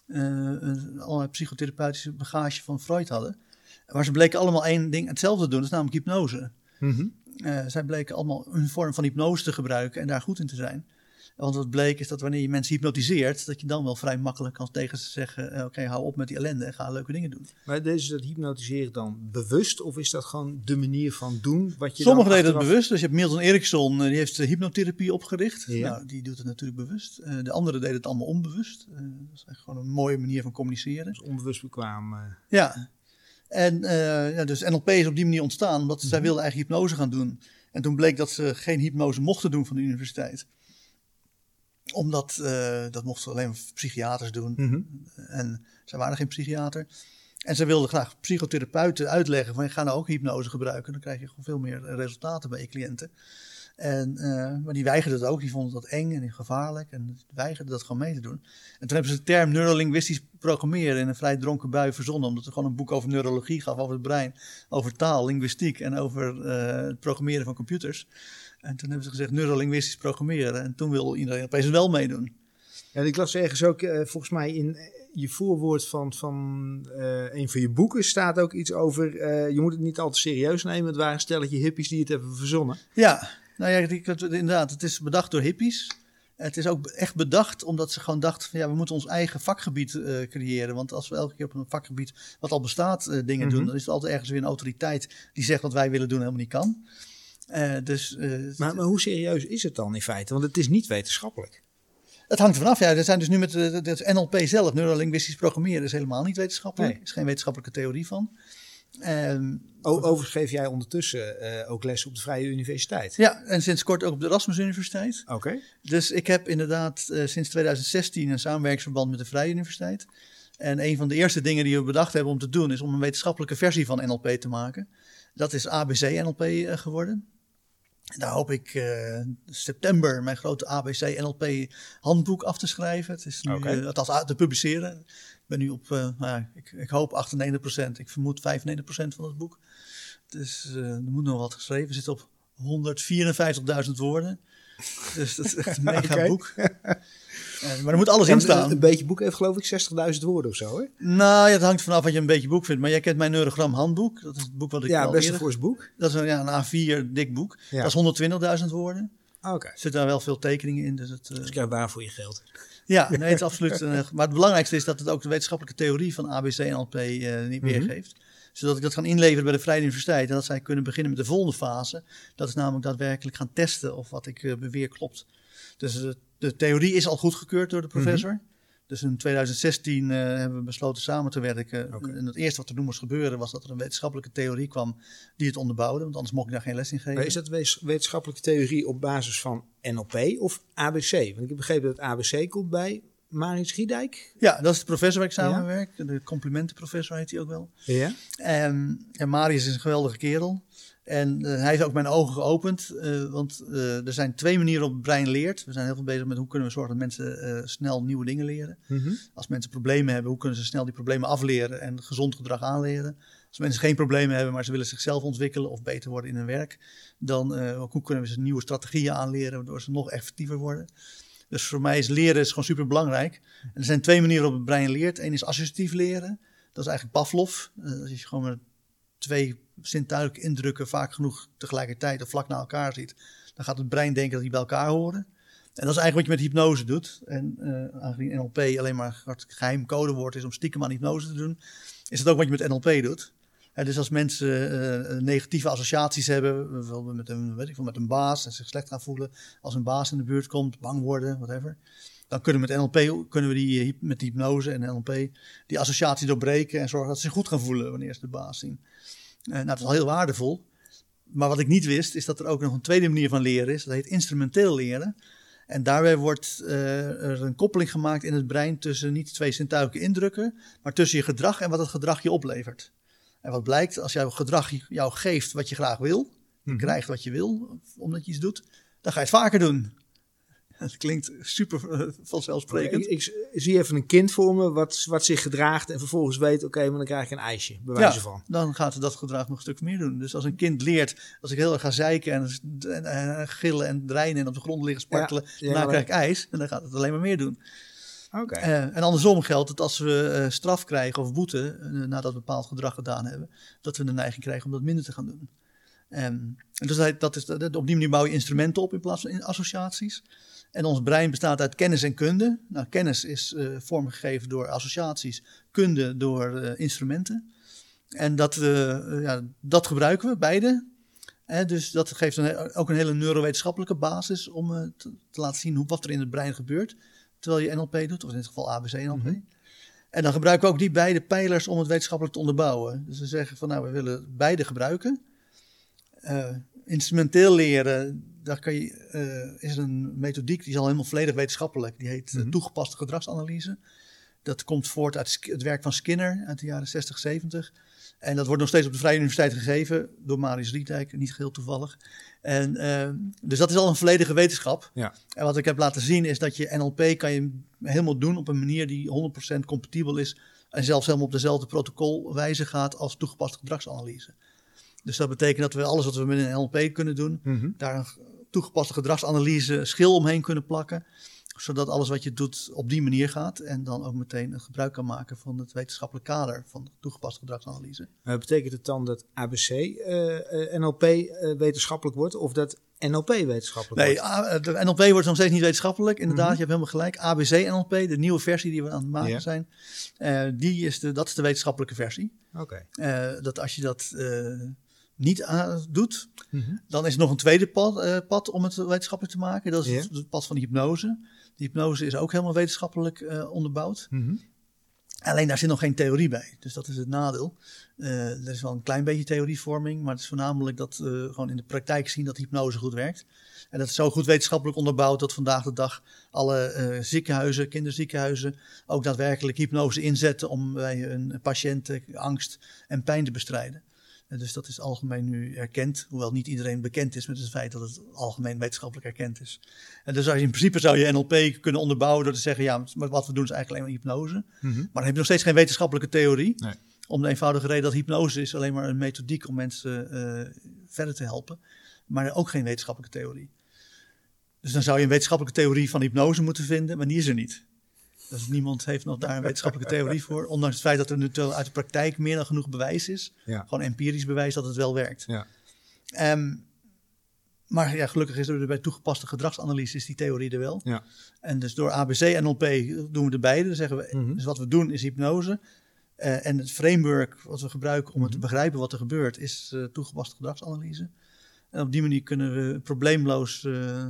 een allerlei psychotherapeutische bagage van Freud hadden. Maar ze bleken allemaal één ding hetzelfde te doen, dat is namelijk hypnose. Mhm. Zij bleken allemaal een vorm van hypnose te gebruiken en daar goed in te zijn. Want wat bleek is dat wanneer je mensen hypnotiseert, dat je dan wel vrij makkelijk kan tegen ze zeggen: eh, Oké, hou op met die ellende en ga leuke dingen doen. Maar is dat hypnotiseren dan bewust of is dat gewoon de manier van doen wat je Sommigen deden het bewust. Dus je hebt Milton Erickson, eh, die heeft de hypnotherapie opgericht. Ja. Nou, die doet het natuurlijk bewust. Eh, de anderen deden het allemaal onbewust. Dat is echt gewoon een mooie manier van communiceren. Dus onbewust bekwaam. Ja. En ja, dus NLP is op die manier ontstaan, omdat zij wilden eigenlijk hypnose gaan doen. En toen bleek dat ze geen hypnose mochten doen van de universiteit. Omdat, eh, dat mochten alleen psychiaters doen. mhm. En zij waren geen psychiater. En ze wilden graag psychotherapeuten uitleggen van, ga nou ook hypnose gebruiken. Dan krijg je gewoon veel meer eh, resultaten bij je cliënten. En, eh, maar die weigerden het ook. Die vonden dat eng en gevaarlijk. En weigerden dat gewoon mee te doen. En toen hebben ze de term neurolinguistisch programmeren in een vrij dronken bui verzonnen. Omdat er gewoon een boek over neurologie gaf, over het brein, over taal, linguïstiek en over het programmeren van computers. En toen hebben ze gezegd neurolinguistisch programmeren. En toen wil iedereen opeens wel meedoen. Ja, ik las ergens ook, eh, volgens mij in eh, je voorwoord van, van eh, een van je boeken staat ook iets over, je moet het niet al te serieus nemen. Het waren een stelletje hippies die het hebben verzonnen. Ja, nou ja, die- het- inderdaad. Het is bedacht door hippies. Het is ook echt bedacht omdat ze gewoon dachten van ja, we moeten ons eigen vakgebied creëren. Want als we elke keer op een vakgebied wat al bestaat dingen Mhm. doen, dan is er altijd ergens weer een autoriteit die zegt wat wij willen doen helemaal niet kan. Eh, dus eh, Maar, maar hoe serieus is het dan in feite? Want het is niet wetenschappelijk. het hangt er vanaf. Ja, er zijn dus nu met eh, het NLP zelf, neurolinguistisch programmeren, is helemaal niet wetenschappelijk. Nee. Er is geen wetenschappelijke theorie van. O, overigens geef jij ondertussen eh, ook les op de Vrije Universiteit. ja, en sinds kort ook op de Erasmus Universiteit. Oké. Dus ik heb inderdaad eh, sinds 2016 een samenwerkingsverband met de Vrije Universiteit. En een van de eerste dingen die we bedacht hebben om te doen, is om een wetenschappelijke versie van NLP te maken. Dat is ABC-NLP eh, geworden. En daar hoop ik eh, september mijn grote ABC-NLP handboek af te schrijven. Het is nu, Oké. eh, althans te publiceren. Ik ben nu op, nou ja, ik, ik hoop 98%, ik vermoed 95% van het boek. Dus er moet nog wat geschreven. Het zit op 154.000 woorden. Dus dat is echt een [laughs] mega boek. [laughs] Maar er moet alles in staan. een beetje boek heeft geloof ik 60.000 woorden of zo. Hè? Nou, ja, het hangt vanaf wat je een beetje boek vindt. Maar jij kent mijn neurogram handboek. Dat is het boek wat ik Ja, al best een fors boek. Dat is een, ja, een A4 dik boek. Ja. Dat is 120.000 woorden. Oké. Er zitten daar wel veel tekeningen in. Dus het, eh, Dus krijg waar voor je geld. ja, nee, het is absoluut. eh, [laughs] maar het belangrijkste is dat het ook de wetenschappelijke theorie van ABC en NLP eh, niet Mhm. weergeeft. Zodat ik dat kan inleveren bij de Vrije Universiteit. En dat zij kunnen beginnen met de volgende fase. Dat is namelijk daadwerkelijk gaan testen of wat ik beweer klopt. Dus eh, de theorie is al goedgekeurd door de professor. Dus in 2016 eh, hebben we besloten samen te werken. En het eerste wat er toen moest gebeuren was dat er een wetenschappelijke theorie kwam die het onderbouwde. Want anders mocht ik daar geen les in geven. Maar is dat wetenschappelijke theorie op basis van NLP of ABC? Want ik heb begrepen dat ABC komt bij Maris Giedijk. Ja, dat is de professor waar ik Ja. samenwerk. De complimentenprofessor heet hij ook wel. Ja. En, en Marius is een geweldige kerel. En eh, hij heeft ook mijn ogen geopend. eh, want eh, er zijn twee manieren op het brein leert. We zijn heel veel bezig met hoe kunnen we zorgen dat mensen snel nieuwe dingen leren. Mhm. Als mensen problemen hebben, hoe kunnen ze snel die problemen afleren en gezond gedrag aanleren. Als mensen geen problemen hebben, maar ze willen zichzelf ontwikkelen of beter worden in hun werk, dan uh, hoe kunnen we ze nieuwe strategieën aanleren waardoor ze nog effectiever worden. Dus voor mij is leren is gewoon super belangrijk. En er zijn twee manieren waarop het brein leert. Eén is associatief leren. Dat is eigenlijk Pavlov. Uh, als je gewoon met twee zintuigelijke indrukken vaak genoeg tegelijkertijd of vlak na elkaar ziet, dan gaat het brein denken dat die bij elkaar horen. En dat is eigenlijk wat je met hypnose doet. En uh, aangezien NLP alleen maar een geheim codewoord is om stiekem aan hypnose te doen, is dat ook wat je met NLP doet. Dus als mensen uh, negatieve associaties hebben, bijvoorbeeld met een, weet ik met een baas en zich slecht gaan voelen, als een baas in de buurt komt, bang worden, whatever, dan kunnen we met NLP, kunnen we die, met die hypnose en NLP, die associatie doorbreken en zorgen dat ze zich goed gaan voelen wanneer ze de baas zien. Uh, nou, dat is al heel waardevol. Maar wat ik niet wist, is dat er ook nog een tweede manier van leren is. Dat heet instrumenteel leren. En daarbij wordt uh, er een koppeling gemaakt in het brein tussen niet twee zintuigelijke indrukken, maar tussen je gedrag en wat het gedrag je oplevert. En wat blijkt, als jouw gedrag jou geeft wat je graag wil, je mhm. krijgt wat je wil, omdat je iets doet, dan ga je het vaker doen. [laughs] Het klinkt super uh, vanzelfsprekend. Ik, ik, zie even een kind voor me wat, wat zich gedraagt en vervolgens weet, oké, maar dan krijg ik een ijsje, bij wijze ja, van. dan gaat dat gedrag nog een stuk meer doen. Dus als een kind leert, als ik heel erg ga zeiken en, en, en gillen en dreinen en op de grond liggen spartelen, ja, dan krijg ik ijs en dan gaat het alleen maar meer doen. Okay. Uh, en andersom geldt dat als we uh, straf krijgen of boete uh, nadat we bepaald gedrag gedaan hebben, dat we de neiging krijgen om dat minder te gaan doen. Um, en dus dat, dat is, dat, op die manier bouw je instrumenten op in plaats van associaties. En ons brein bestaat uit kennis en kunde. Nou, kennis is uh, vormgegeven door associaties, kunde door uh, instrumenten. En dat, uh, ja, dat gebruiken we, beide. dus dat geeft een, ook een hele neurowetenschappelijke basis om te, te, laten zien hoe, wat er in het brein gebeurt. Terwijl je NLP doet, of in dit geval ABC-NLP. Mm -hmm. En dan gebruiken we ook die beide pijlers om het wetenschappelijk te onderbouwen. Dus we zeggen van nou, we willen beide gebruiken. instrumenteel leren, daar kan je, uh, is een methodiek, die is al helemaal volledig wetenschappelijk. Die heet mm -hmm. toegepaste gedragsanalyse. Dat komt voort uit het werk van Skinner uit de jaren 60, 70. En dat wordt nog steeds op de Vrije Universiteit gegeven door Marius Rietijk, niet geheel toevallig. En, uh, dus dat is al een volledige wetenschap. Ja. En wat ik heb laten zien is dat je NLP kan je helemaal doen op een manier die 100% compatibel is. En zelfs helemaal op dezelfde protocolwijze gaat als toegepaste gedragsanalyse. Dus dat betekent dat we alles wat we met een NLP kunnen doen, mm -hmm. daar een toegepaste gedragsanalyse schil omheen kunnen plakken. Zodat alles wat je doet op die manier gaat. En dan ook meteen een gebruik kan maken van het wetenschappelijk kader van toegepaste gedragsanalyse. Uh, betekent het dan dat ABC uh, uh, NLP wetenschappelijk wordt of dat NLP wetenschappelijk nee, wordt? Nee, de NLP wordt nog steeds niet wetenschappelijk. Inderdaad, mm -hmm. je hebt helemaal gelijk. ABC NLP, de nieuwe versie die we aan het maken zijn, die is de, dat is de wetenschappelijke versie. Oké. Okay. dat als je dat niet doet, mm -hmm. dan is er nog een tweede pad, uh, pad, om het wetenschappelijk te maken. Dat is yeah. het, het, pad van de hypnose. De hypnose is ook helemaal wetenschappelijk uh, onderbouwd. Mm -hmm. Alleen daar zit nog geen theorie bij. Dus dat is het nadeel. Uh, er is wel een klein beetje theorievorming, maar het is voornamelijk dat we gewoon in de praktijk zien dat hypnose goed werkt. En dat is zo goed wetenschappelijk onderbouwd dat vandaag de dag alle ziekenhuizen, kinderziekenhuizen, ook daadwerkelijk hypnose inzetten om bij een patiënt angst en pijn te bestrijden. Dus dat is algemeen nu erkend, hoewel niet iedereen bekend is met het feit dat het algemeen wetenschappelijk erkend is. En dus in principe zou je NLP kunnen onderbouwen door te zeggen, ja, maar wat we doen is eigenlijk alleen maar hypnose. Mm -hmm. Maar dan heb je nog steeds geen wetenschappelijke theorie. Nee. Om de eenvoudige reden dat hypnose is alleen maar een methodiek om mensen uh, verder te helpen. Maar ook geen wetenschappelijke theorie. Dus dan zou je een wetenschappelijke theorie van hypnose moeten vinden, maar die is er niet. Dus niemand heeft nog daar een wetenschappelijke theorie voor. Ondanks het feit dat er nu uit de praktijk meer dan genoeg bewijs is. Ja. Gewoon empirisch bewijs dat het wel werkt. Ja. Um, maar ja, gelukkig is er bij toegepaste gedragsanalyse is die theorie er wel. Ja. En dus door ABC en NLP doen we de beide. Dan zeggen we, Mhm. mm -hmm. dus wat we doen is hypnose. Uh, en het framework wat we gebruiken om Mhm. te begrijpen wat er gebeurt, is uh, toegepaste gedragsanalyse. En op die manier kunnen we probleemloos uh,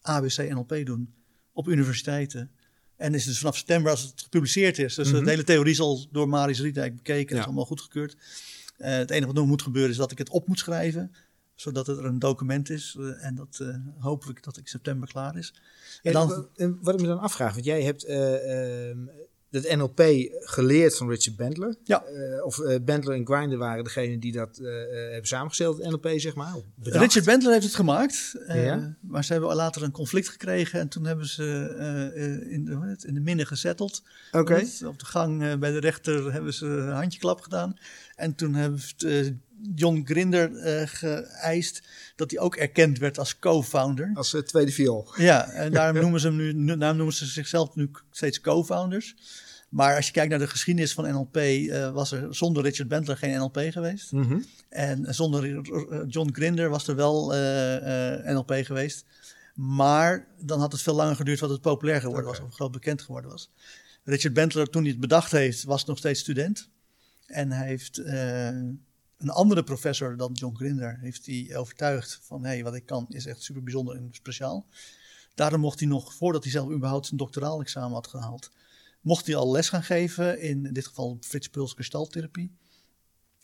ABC en NLP doen op universiteiten. En is dus vanaf september als het gepubliceerd is. Dus Mhm. mm -hmm. de hele theorie is al door Marius Riedijk bekeken. Ja. is allemaal goedgekeurd. Uh, het enige wat nog moet gebeuren is dat ik het op moet schrijven. Zodat het er een document is. Uh, en dat uh, hoop ik dat ik september klaar is. Ja, dan, wat ik me dan afvraag, want jij hebt uh, dat NLP geleerd van Richard Bandler. Ja. Eh, of eh, Bandler en Grinder waren degene die dat eh, hebben samengesteld, het NLP zeg maar. bedacht. Richard Bandler heeft het gemaakt, Ja. maar ze hebben later een conflict gekregen en toen hebben ze in, de, in de minnen gezetteld. Oké. Op de gang bij de rechter hebben ze een handjeklap gedaan. En toen heeft John Grinder eh, geëist dat hij ook erkend werd als co-founder. Als eh, tweede viool. Ja, en daarom [laughs] noemen ze, hem nu, daarom noemen ze zichzelf nu steeds co-founders. Maar als je kijkt naar de geschiedenis van NLP, eh, was er zonder Richard Bandler geen NLP geweest. Mhm. En zonder John Grinder was er wel NLP geweest. Maar dan had het veel langer geduurd wat het populair geworden was, of groot bekend geworden was. Richard Bandler, toen hij het bedacht heeft, was nog steeds student. En hij heeft een andere professor dan John Grinder heeft hij overtuigd van hey, wat ik kan is echt super bijzonder en speciaal. Daarom mocht hij nog, voordat hij zelf überhaupt zijn doctoraal examen had gehaald, mocht hij al les gaan geven, in, dit geval Frits Puls gestalttherapie.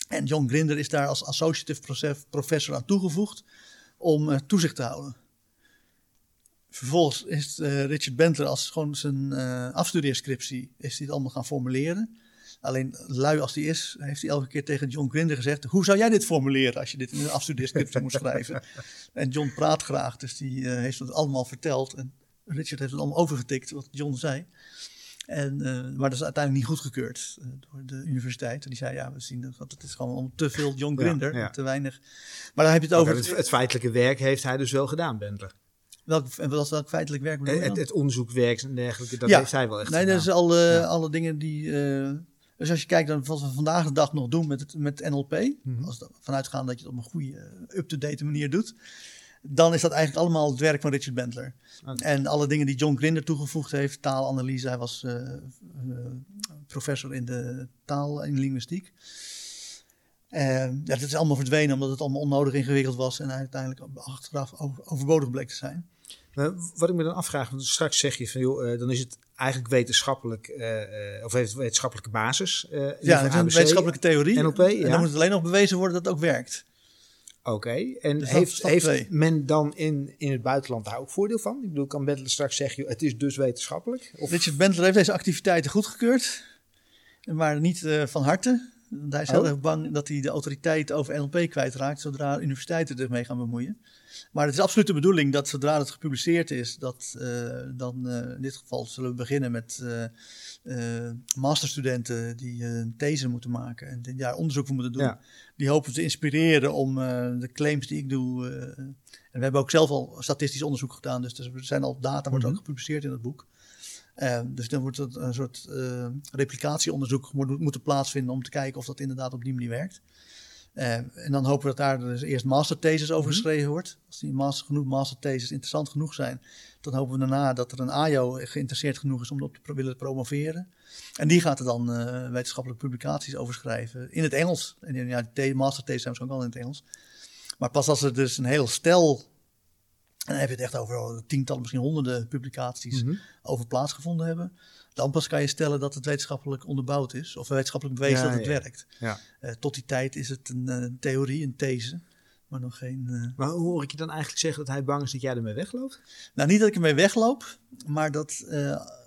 En John Grinder is daar als associative professor aan toegevoegd om eh, toezicht te houden. Vervolgens is eh, Richard Bentler als gewoon zijn eh afstudeerscriptie is het allemaal gaan formuleren. Alleen lui als hij is, heeft hij elke keer tegen John Grinder gezegd: Hoe zou jij dit formuleren als je dit in een afstudeerscriptie moet schrijven? [laughs] En John praat graag, dus die eh, heeft het allemaal verteld. En Richard heeft het allemaal overgetikt wat John zei. En, eh, maar dat is uiteindelijk niet goedgekeurd eh, door de universiteit. En die zei: Ja, we zien dat het is gewoon om te veel John Grinder, ja. te weinig. Maar dan heb je het over. Het, het feitelijke werk heeft hij dus wel gedaan, Bandler. welk, en wat welk feitelijk werk bedoel je Het, het onderzoekwerk en dergelijke, dat Ja. heeft hij wel echt Nee, gedaan. dat is alle, alle dingen die. Dus als je kijkt naar wat we vandaag de dag nog doen met, het, met NLP, Mhm. als we vanuitgaan dat je het op een goede, eh, up-to-date manier doet, dan is dat eigenlijk allemaal het werk van Richard Bandler. Oké. En alle dingen die John Grinder toegevoegd heeft, taalanalyse, hij was eh, eh, professor in de taal en linguïstiek. Eh, ja, dat is allemaal verdwenen omdat het allemaal onnodig ingewikkeld was en uiteindelijk achteraf over- overbodig bleek te zijn. Wat ik me dan afvraag, want straks zeg je van joh, dan is het eigenlijk wetenschappelijk, eh, eh, of heeft wetenschappelijke basis. eh, Ja, geval het is een wetenschappelijke theorie. NLP, En ja. dan moet het alleen nog bewezen worden dat het ook werkt. Oké, en Dus heeft, heeft men dan in, in het buitenland daar ook voordeel van? Ik bedoel, kan Bendler straks zeggen, het is dus wetenschappelijk? Of, Richard Bentler heeft deze activiteiten goedgekeurd, maar niet van harte. Want Hij is heel Oh. erg bang dat hij de autoriteit over NLP kwijtraakt zodra universiteiten ermee gaan bemoeien. Maar het is absoluut de bedoeling dat zodra het gepubliceerd is, dat eh, dan eh, in dit geval zullen we beginnen met eh, masterstudenten die een these moeten maken en die daar onderzoek voor moeten doen. Ja. Die hopen te inspireren om de claims die ik doe. en we hebben ook zelf al statistisch onderzoek gedaan, dus er zijn al data, wordt Mhm. ook gepubliceerd in het boek. Dus dan wordt het een soort replicatieonderzoek moet, moeten plaatsvinden om te kijken of dat inderdaad op die manier werkt. Eh, en dan hopen we dat daar dus eerst mastertheses over Mhm. geschreven wordt. Als die master, genoeg mastertheses interessant genoeg zijn, dan hopen we daarna dat er een AJO geïnteresseerd genoeg is om dat te willen promoveren. En die gaat er dan eh, wetenschappelijke publicaties over schrijven in het Engels. En ja, de mastertheses zijn waarschijnlijk wel in het Engels. Maar pas als er dus een heel stel, en dan heb je het echt over tientallen, misschien honderden publicaties Mhm. over plaatsgevonden hebben, dan pas kan je stellen dat het wetenschappelijk onderbouwd is, of wetenschappelijk bewezen Ja, dat het ja. werkt. Ja. Eh, tot die tijd is het een eh, theorie, een these, maar nog geen. Maar hoe hoor ik je dan eigenlijk zeggen dat hij bang is dat jij ermee wegloopt? Nou, niet dat ik ermee wegloop, maar dat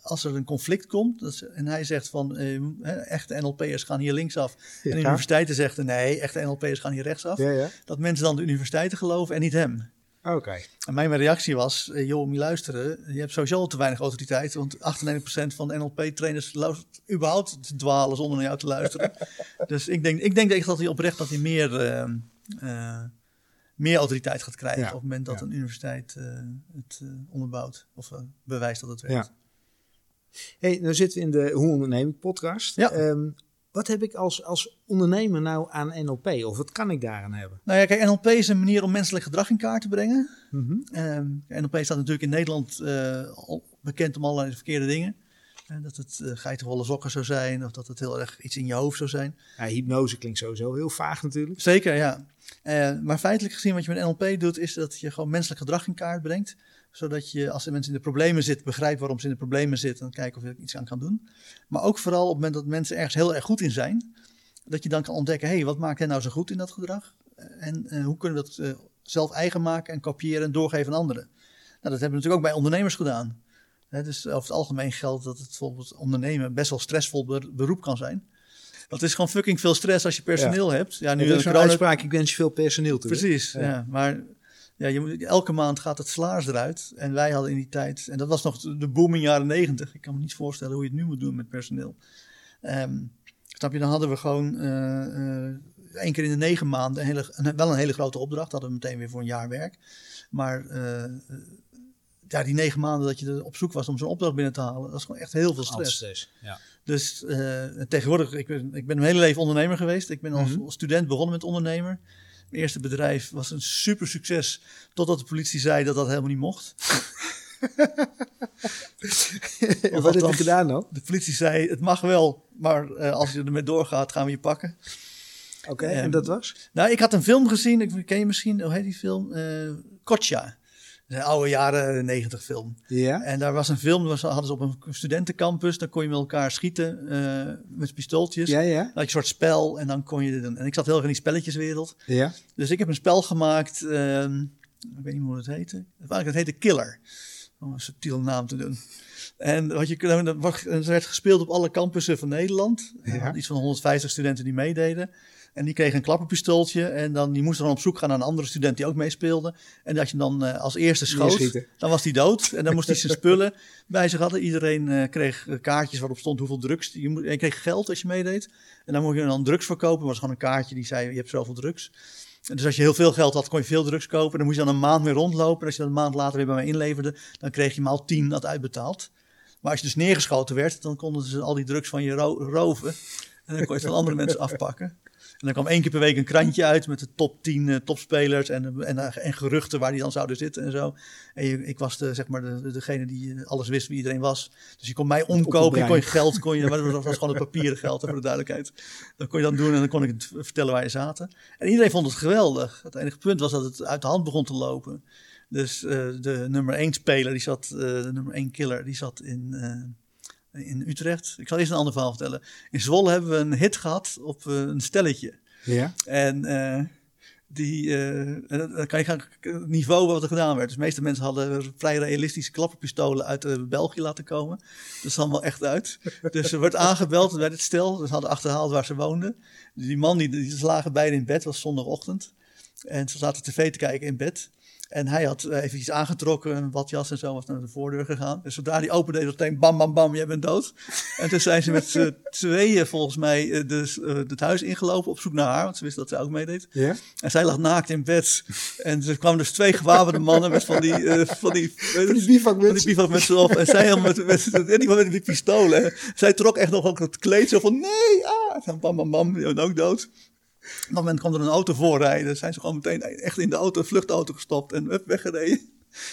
als er een conflict komt dat en hij zegt van eh, echte NLP'ers gaan hier linksaf en de universiteiten zeggen nee, echte NLP'ers gaan hier rechtsaf, Ja, ja. dat mensen dan de universiteiten geloven en niet hem. Oké. En mijn reactie was, eh, joh, moet je luisteren, je hebt sowieso al te weinig autoriteit, want 98% van NLP-trainers luistert überhaupt te dwalen zonder naar jou te luisteren. [laughs] dus ik denk, ik denk echt dat hij oprecht dat hij meer, eh, eh, meer autoriteit gaat krijgen Ja, op het moment dat ja. een universiteit het onderbouwt of bewijst dat het werkt. Ja. Hey, nou zitten we in de Hoe Onderneming podcast. Ja. Ehm, wat heb ik als, als ondernemer nou aan NLP? Of wat kan ik daaraan hebben? Nou ja, kijk, NLP is een manier om menselijk gedrag in kaart te brengen. Mhm. Ehm, NLP staat natuurlijk in Nederland eh, al bekend om allerlei verkeerde dingen. Eh, dat het uh, geitenwolle sokken zou zijn, of dat het heel erg iets in je hoofd zou zijn. Ja, hypnose klinkt sowieso heel vaag natuurlijk. Zeker, ja. Maar feitelijk gezien wat je met NLP doet, is dat je gewoon menselijk gedrag in kaart brengt. Zodat je, als de mensen in de problemen zitten, begrijpt waarom ze in de problemen zitten. En kijken of je er iets aan kan doen. Maar ook vooral op het moment dat mensen ergens heel erg goed in zijn. Dat je dan kan ontdekken, hé, hey, wat maakt hen nou zo goed in dat gedrag? En uh, hoe kunnen we dat uh, zelf eigen maken en kopiëren en doorgeven aan anderen? Nou, dat hebben we natuurlijk ook bij ondernemers gedaan. Hè, dus over het algemeen geldt dat het bijvoorbeeld ondernemen best wel stressvol ber- beroep kan zijn. Het is gewoon fucking veel stress als je personeel hebt. Ja, Nu is een corona- uitspraak, ik wens je veel personeel toe. Precies, ja. Ja. Maar ja, je moet, elke maand gaat het salaris eruit. En wij hadden in die tijd, en dat was nog de booming jaren negentig. Ik kan me niet voorstellen hoe je het nu moet doen met personeel. Ehm, snap je, dan hadden we gewoon eh, eh, één keer in de negen maanden een hele, een- wel een hele grote opdracht. Hadden we meteen weer voor een jaar werk. Maar eh, ja, die negen maanden dat je er op zoek was om zo'n opdracht binnen te halen, dat is gewoon echt heel veel stress. stress. Ja. Dus tegenwoordig, ik ben, ik ben mijn hele leven ondernemer geweest. Ik ben als Mhm. student begonnen met ondernemer. Mijn eerste bedrijf was een super succes. Totdat de politie zei dat dat helemaal niet mocht. [laughs] Wat heb je gedaan dan? De politie zei: het mag wel, maar eh, als je ermee doorgaat, gaan we je pakken. Oké, Ehm, en dat was? Nou, ik had een film gezien. Ik ken je misschien, hoe heet die film? Eh Kotja. Een oude jaren negentig film. Ja. En daar was een film, was- hadden ze op een studentencampus. Dan kon je met elkaar schieten eh, met pistooltjes. Ja, ja. Dan had je een soort spel en dan kon je... En ik zat heel erg in die spelletjeswereld. Ja. Dus ik heb een spel gemaakt, ehm, ik weet niet hoe het heette. Het heette Killer. Om een subtiele naam te doen. En wat je, het werd gespeeld op alle campussen van Nederland. Er Ja. Iets van 150 studenten die meededen. En die kregen een klapperpistooltje. En dan, die moesten dan op zoek gaan naar een andere student die ook meespeelde. En dat je dan eh, als eerste schoot, dan was hij dood. En dan moest hij zijn spullen [laughs] bij zich hadden. Iedereen eh, kreeg eh, kaartjes waarop stond hoeveel drugs. Je, moet, je kreeg geld als je meedeed. En dan mocht je dan drugs verkopen. Dat was gewoon een kaartje die zei, je hebt zoveel drugs. En Dus als je heel veel geld had, kon je veel drugs kopen. Dan moest je dan een maand mee rondlopen. En als je dat een maand later weer bij mij inleverde, dan kreeg je maal 10 dat uitbetaald. Maar als je dus neergeschoten werd, dan konden ze al die drugs van je ro- roven. En dan kon je het van andere [laughs] mensen afpakken. En dan kwam één keer per week een krantje uit met de top 10 eh, topspelers en, en, en geruchten waar die dan zouden zitten en zo. En je, ik was de, zeg maar de, degene die eh, alles wist wie iedereen was. Dus je kon mij omkopen, je kon je geld, kon je, [laughs] dat was gewoon het papieren geld, voor de duidelijkheid. Dat kon je dan doen en dan kon ik het vertellen waar je zaten. En iedereen vond het geweldig. Het enige punt was dat het uit de hand begon te lopen. Dus eh, de nummer 1 speler, die zat, de nummer 1 killer, die zat in, in Utrecht. Ik zal eerst een ander verhaal vertellen. In Zwolle hebben we een hit gehad op eh, een stelletje. Ja. En eh, die, dan kan je gaan het niveau wat er gedaan werd. Dus de meeste mensen hadden vrij realistische klapperpistolen uit België laten komen. Dat is allemaal echt uit. [laughs] Dus er werd aangebeld bij dit stel. Ze hadden achterhaald waar ze woonden. Die man, die, die ze lagen beide in bed, het was zondagochtend. En ze zaten tv te kijken in bed. En hij had eh, even iets aangetrokken, een badjas en zo, was naar de voordeur gegaan. Dus zodra hij opende, was meteen bam, bam, bam, jij bent dood. En toen zijn ze met z'n [laughs] tweeën volgens mij dus, het huis ingelopen op zoek naar haar, want ze wisten dat zij ook meedeed. Ja. En zij lag naakt in bed. En er kwamen dus twee gewapende mannen met van die, eh, van die, [laughs] Van die bivakmutsen. van die bivakmutsen op. En zij helemaal met, met, met, met, met die pistolen. Zij trok echt nog ook het kleed zo van, nee, ah. En bam, bam, bam, je bent ook dood. Op dat moment kwam er een auto voorrijden. Zijn ze gewoon meteen echt in de auto, vluchtauto gestopt en weggereden.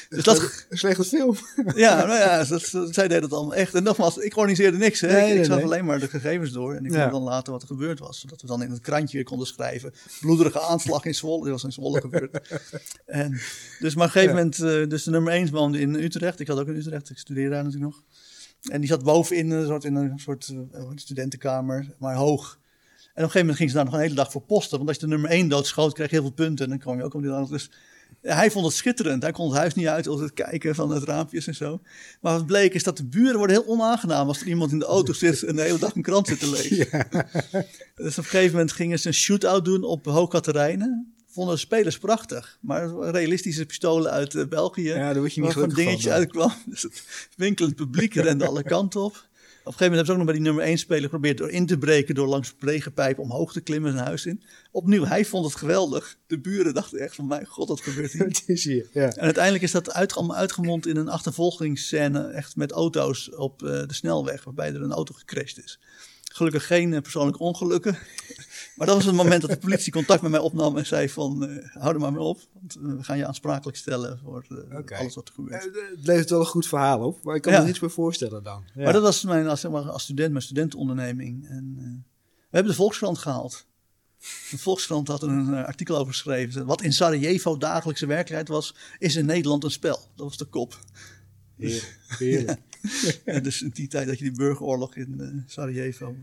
Dus dat, slechte film. [laughs] ja, nou ja, dat, dat- zij deed het allemaal echt. En nogmaals, ik organiseerde niks. Hè. Nee, ik zag nee. alleen maar de gegevens door. En ik Ja. vond dan later wat er gebeurd was. Zodat we dan in het krantje konden schrijven. Bloederige aanslag in Zwolle. Die was in Zwolle gebeurd. [laughs] en, dus maar op een gegeven Ja. moment, eh, dus de nummer 1 woonde in Utrecht. Ik had ook in Utrecht, ik studeerde daar natuurlijk nog. En die zat bovenin een soort, in een soort eh, studentenkamer, maar hoog. En op een gegeven moment ging ze daar nog een hele dag voor posten. Want als je de nummer 1 doodschoot, kreeg je heel veel punten. En dan kwam je ook om die dag. Dus ja, hij vond het schitterend. Hij kon het huis niet uit, altijd kijken van het raampjes en zo. Maar wat bleek is dat de buren worden heel onaangenaam als er iemand in de auto zit en de hele dag een krant zit te lezen. [laughs] Dus op een gegeven moment gingen ze een shootout doen op Hoogkaterijnen. Vonden de spelers prachtig. Maar realistische pistolen uit eh, België. Ja, daar word je niet gelukkig dingetje van. uitkwam. [laughs] Dus het winkelend publiek rende alle kanten op. Op een gegeven moment hebben ze ook nog bij die nummer 1 speler geprobeerd door in te breken door langs regenpijp omhoog te klimmen zijn huis in. Opnieuw, hij vond het geweldig. De buren dachten echt van, mijn god, wat gebeurt hier? [laughs] Het is hier. Ja. En uiteindelijk is dat uit, allemaal uitgemond in een achtervolgingsscène, echt met auto's op eh, de snelweg, waarbij er een auto gecrashed is. Gelukkig geen eh, persoonlijke ongelukken. Maar dat was het moment dat de politie contact met mij opnam en zei van, eh, hou er maar mee op, want eh, we gaan je aansprakelijk stellen voor eh, alles wat er gebeurt. Het levert wel een goed verhaal op, maar ik kan Ja. me niets meer voorstellen dan. Ja. Maar dat was mijn, als, zeg maar, als student, mijn studentenonderneming. En, we hebben de Volkskrant gehaald. De Volkskrant had er een artikel over geschreven. Wat in Sarajevo dagelijkse werkelijkheid was, is in Nederland een spel. Dat was de kop. Heerlijk. [laughs] Heerlijk. En dus in die tijd dat je die burgeroorlog in Sarajevo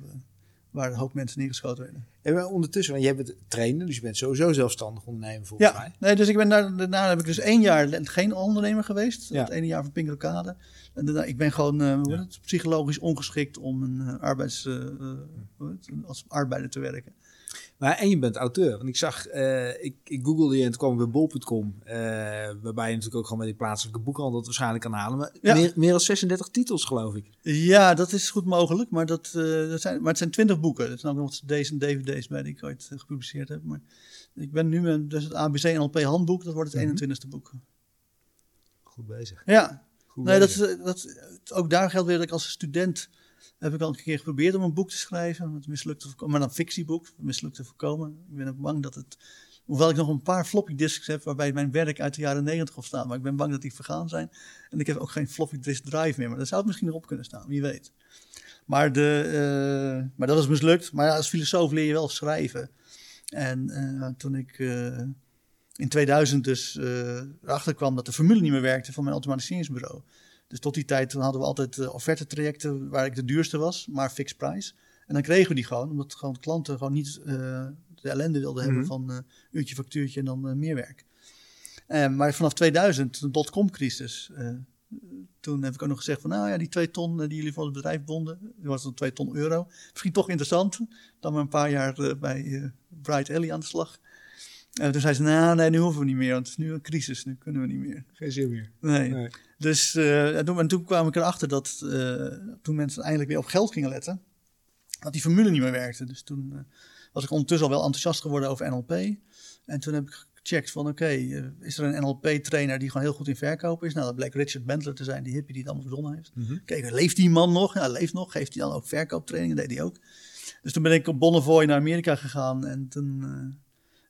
waar een hoop mensen neergeschoten werden. En maar ondertussen, want jij bent trainer, dus je bent sowieso zelfstandig ondernemer volgens Ja, mij. nee, dus ik ben daar, daarna heb ik dus één jaar geen ondernemer geweest. Ja. Het ene jaar van Pinkelkade. En daarna, ik ben gewoon heet het, psychologisch ongeschikt om een, eh, arbeids, eh, als arbeider te werken. Maar en je bent auteur. Want ik zag, eh, ik, ik googelde je en toen kwam ik bij bol.com. eh, waarbij je natuurlijk ook gewoon bij die plaatselijke boekhandel het waarschijnlijk kan halen. Maar Ja. meer, meer dan 36 titels geloof ik. Ja, dat is goed mogelijk, maar, dat, eh, dat zijn, maar het zijn twintig boeken. Er zijn ook nog cd's en dvd's bij die ik ooit gepubliceerd heb. Maar ik ben nu met dus het ABC NLP handboek, dat wordt het Mhm. 21ste boek. Goed bezig. Ja, Goed nee, dat, bezig. is, dat, ook daar geldt weer dat ik als student heb ik al een keer geprobeerd om een boek te schrijven. Het mislukte, maar een fictieboek, het mislukte voorkomen. Ik ben ook bang dat het, hoewel ik nog een paar floppy disks heb waarbij mijn werk uit de jaren negentig op staat, maar ik ben bang dat die vergaan zijn. En ik heb ook geen floppy disk drive meer, maar daar zou het misschien nog op kunnen staan, wie weet. Maar, de, eh, maar dat is mislukt. Maar ja, als filosoof leer je wel schrijven. En eh, toen ik eh, in 2000 dus erachter kwam dat de formule niet meer werkte van mijn automatiseringsbureau. Dus tot die tijd hadden we altijd uh, offertetrajecten waar ik de duurste was, maar fixed price. En dan kregen we die gewoon, omdat gewoon klanten gewoon niet uh, de ellende wilden hebben Mhm. van uh, uurtje factuurtje en dan meer werk. Eh, maar vanaf 2000, de dotcom-crisis, eh, toen heb ik ook nog gezegd van, nou ja, die twee ton die jullie voor het bedrijf bonden, dat was dan twee ton euro. Misschien toch interessant, dan maar een paar jaar eh, bij Bright Alley aan de slag. En toen zei ze, nou nee, nu hoeven we niet meer, want het is nu een crisis, nu kunnen we niet meer. Geen zin meer. Nee. Nee. Dus uh, en, toen, en toen kwam ik erachter dat uh, toen mensen eindelijk weer op geld gingen letten, dat die formule niet meer werkte. Dus toen uh, was ik ondertussen al wel enthousiast geworden over NLP. En toen heb ik gecheckt van oké, okay, is er een NLP-trainer die gewoon heel goed in verkopen is? Nou, dat bleek Richard Bentler te zijn, die hippie die het allemaal verzonnen heeft. Mhm. Kijk, leeft die man nog? Ja, leeft nog. Geeft hij dan ook verkooptrainingen? Dat deed hij ook. Dus toen ben ik op Bonnefoy naar Amerika gegaan en toen uh,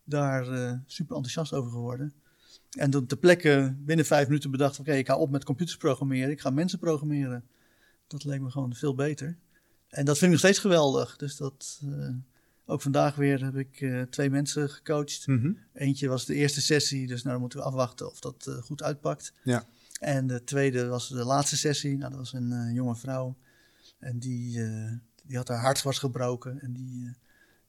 daar uh, super enthousiast over geworden. En toen ter plekke binnen vijf minuten bedacht: oké, okay, ik ga op met computers programmeren, ik ga mensen programmeren. Dat leek me gewoon veel beter. En dat vind ik nog steeds geweldig. Dus dat, uh, ook vandaag weer heb ik uh, twee mensen gecoacht. Mhm. Eentje was de eerste sessie, dus nou dan moeten we afwachten of dat uh, goed uitpakt. Ja. En de tweede was de laatste sessie. Nou, dat was een uh, jonge vrouw. En die, die had haar hart was gebroken en die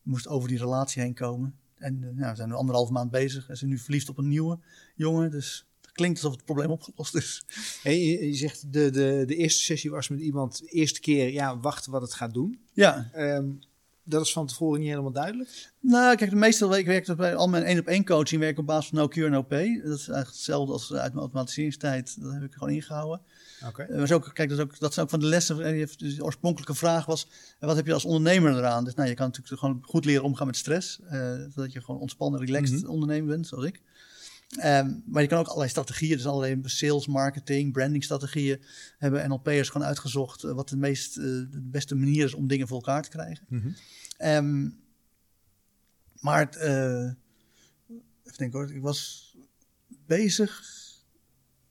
moest over die relatie heen komen. En uh, nou, we zijn nu anderhalf maand bezig en ze nu verliefd op een nieuwe jongen. Dus het klinkt alsof het probleem opgelost is. En je, je zegt de, de, de eerste sessie was met iemand de eerste keer ja, wachten wat het gaat doen. Ja. Um, dat is van tevoren niet helemaal duidelijk? Nou, kijk, de meeste werk bij al mijn één op één coaching werk op basis van no cure, no pay. Dat is eigenlijk hetzelfde als uit mijn automatiseringstijd. Dat heb ik gewoon ingehouden. Oké. Okay. Uh, ook, kijk, dat is, ook, dat is ook van de lessen. Dus de oorspronkelijke vraag was: wat heb je als ondernemer eraan? Dus nou, je kan natuurlijk gewoon goed leren omgaan met stress. Uh, zodat je gewoon ontspannen, relaxed mm-hmm. ondernemer bent, zoals ik. Um, maar je kan ook allerlei strategieën, dus allerlei sales, marketing, branding strategieën, hebben NLP'ers gewoon uitgezocht uh, wat de meest, uh, de beste manier is om dingen voor elkaar te krijgen. Mm-hmm. Um, maar, uh, even denken hoor, ik was bezig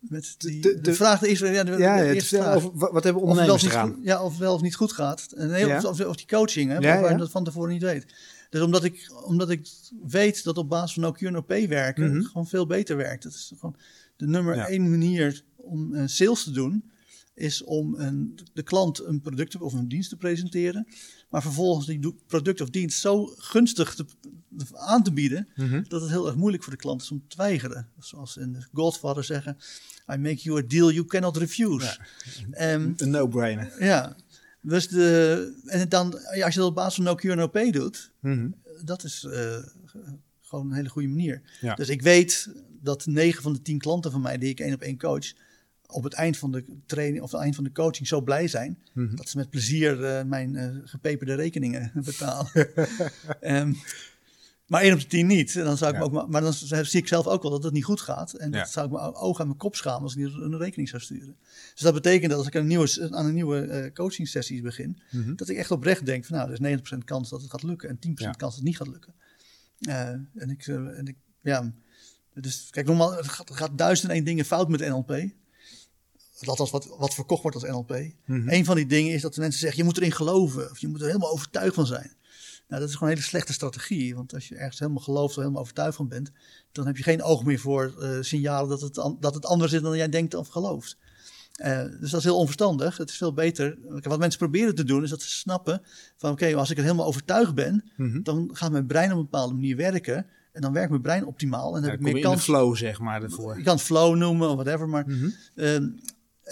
met die, de, de, de vraag, eerste, ja, de, ja, vraag. Over, wat hebben ondernemers of gedaan? Ja, of wel of niet goed gaat. Nee, ja. of, of, of, die coaching, hè, ja, waar je dat van tevoren niet weet. Dus omdat ik, omdat ik weet dat op basis van cure no pay werken Mhm. gewoon veel beter werkt. Dat is gewoon de nummer één manier om uh, sales te doen, is om een, de klant een product of een dienst te presenteren. Maar vervolgens die product of dienst zo gunstig te, aan te bieden, Mhm. dat het heel erg moeilijk voor de klant is om te weigeren. Zoals in The Godfather zeggen, I make you a deal you cannot refuse. Ehm, Een no-brainer. ja, dus de, en dan, ja, als je dat op basis van no cure no pay doet, Mhm. dat is eh, gewoon een hele goede manier. Ja. Dus ik weet dat 9 van de 10 klanten van mij die ik één op één coach, op het eind van de training of het eind van de coaching zo blij zijn Mhm. dat ze met plezier eh, mijn eh, gepeperde rekeningen [laughs] betalen. [laughs] Ehm, maar één op de tien niet. En dan zou ik Ja. me ook, maar, maar dan zie ik zelf ook wel dat het niet goed gaat. En Ja. dat zou ik mijn ogen aan mijn kop schamen als ik niet een rekening zou sturen. Dus dat betekent dat als ik een nieuwe, aan een nieuwe eh coaching sessie begin, Mhm. dat ik echt oprecht denk van nou, er is 90% kans dat het gaat lukken en 10% Ja. kans dat het niet gaat lukken. En, ik, en ik, ja, dus kijk, normaal er gaat, er gaat duizend en één dingen fout met NLP. Althans, wat, wat verkocht wordt als NLP. Mhm. Een van die dingen is dat de mensen zeggen, je moet erin geloven. Of je moet er helemaal overtuigd van zijn. Nou, dat is gewoon een hele slechte strategie. Want als je ergens helemaal gelooft of helemaal overtuigd van bent, dan heb je geen oog meer voor eh, signalen dat het, dat het anders is dan jij denkt of gelooft. Uh, dus dat is heel onverstandig. Het is veel beter. Wat mensen proberen te doen, is dat ze snappen van oké, als ik er helemaal overtuigd ben, Mhm. dan gaat mijn brein op een bepaalde manier werken. En dan werkt mijn brein optimaal. En dan Ja, heb ik meer kans. flow, zeg maar, ervoor. Je kan het flow noemen of whatever, maar Mhm. Ehm,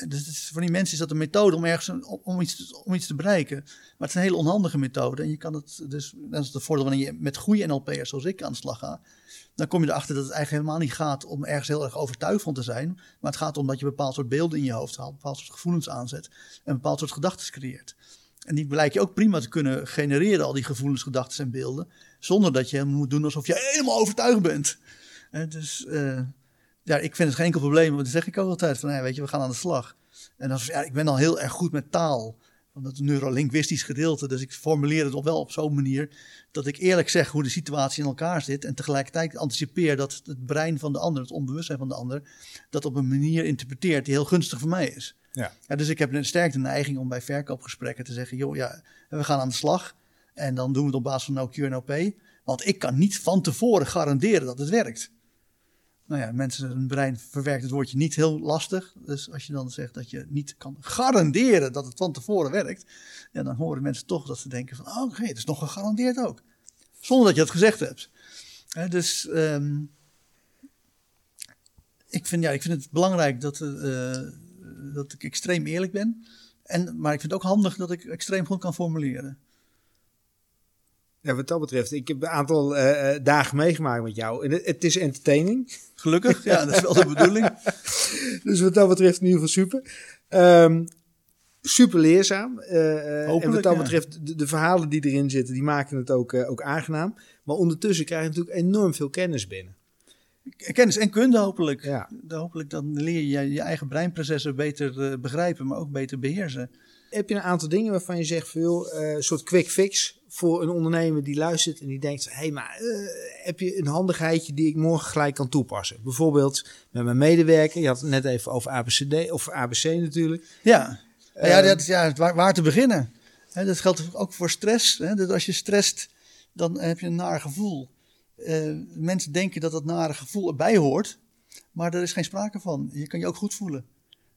dus voor die mensen is dat een methode om ergens om, iets, te- om iets te bereiken. Maar het is een hele onhandige methode. En je kan het dus, dat is het voordeel wanneer je met goede NLP'ers zoals ik aan de slag ga. Dan kom je erachter dat het eigenlijk helemaal niet gaat om ergens heel erg overtuigd van te zijn. Maar het gaat om dat je bepaald soort beelden in je hoofd haalt, bepaald soort gevoelens aanzet en bepaald soort gedachten creëert. En die blijkt je ook prima te kunnen genereren, al die gevoelens, gedachten en beelden. Zonder dat je moet doen alsof je helemaal overtuigd bent. Dus eh, ja, ik vind het geen enkel probleem. Want dan zeg ik ook altijd van, hey, weet je, we gaan aan de slag. En dan, ja, ik ben al heel erg goed met taal. Van dat neurolinguistisch gedeelte. Dus ik formuleer het wel op zo'n manier dat ik eerlijk zeg hoe de situatie in elkaar zit. En tegelijkertijd anticipeer dat het brein van de ander, het onbewustzijn van de ander, dat op een manier interpreteert die heel gunstig voor mij is. Ja. Ja, dus ik heb een sterk de neiging om bij verkoopgesprekken te zeggen: joh, ja, we gaan aan de slag. En dan doen we het op basis van no en OP. Want ik kan niet van tevoren garanderen dat het werkt. Nou ja, mensen, hun brein verwerkt het woordje niet heel lastig. Dus als je dan zegt dat je niet kan garanderen dat het van tevoren werkt, ja, dan horen mensen toch dat ze denken van, oh, oké, het is nog gegarandeerd ook. Zonder dat je het gezegd hebt. Dus ehm, ik, vind, ja, ik vind het belangrijk dat, eh, dat ik extreem eerlijk ben. En, maar ik vind het ook handig dat ik extreem goed kan formuleren. Ja, wat dat betreft, ik heb een aantal eh, eh, dagen meegemaakt met jou. En het, is entertaining. Gelukkig, ja, dat is wel de bedoeling. [laughs] Dus wat dat betreft in ieder geval super. Ehm, super leerzaam. Eh, en wat dat ja. betreft, de, de verhalen die erin zitten, die maken het ook, ook aangenaam. Maar ondertussen krijg je natuurlijk enorm veel kennis binnen. Kennis en kunde hopelijk. Ja. Hopelijk dan leer je je eigen breinprocessen beter begrijpen, maar ook beter beheersen. Heb je een aantal dingen waarvan je zegt, veel, een soort quick fix voor een ondernemer die luistert en die denkt, hé, hey, maar eh, heb je een handigheidje die ik morgen gelijk kan toepassen? Bijvoorbeeld met mijn medewerker, je had het net even over ABCD, of ABC natuurlijk. Ja, ja, Ehm, dat ja waar, waar te beginnen. Dat geldt ook voor stress. Dus als je stresst, dan heb je een naar gevoel. Eh, mensen denken dat dat nare gevoel erbij hoort, maar er is geen sprake van. Je kan je ook goed voelen.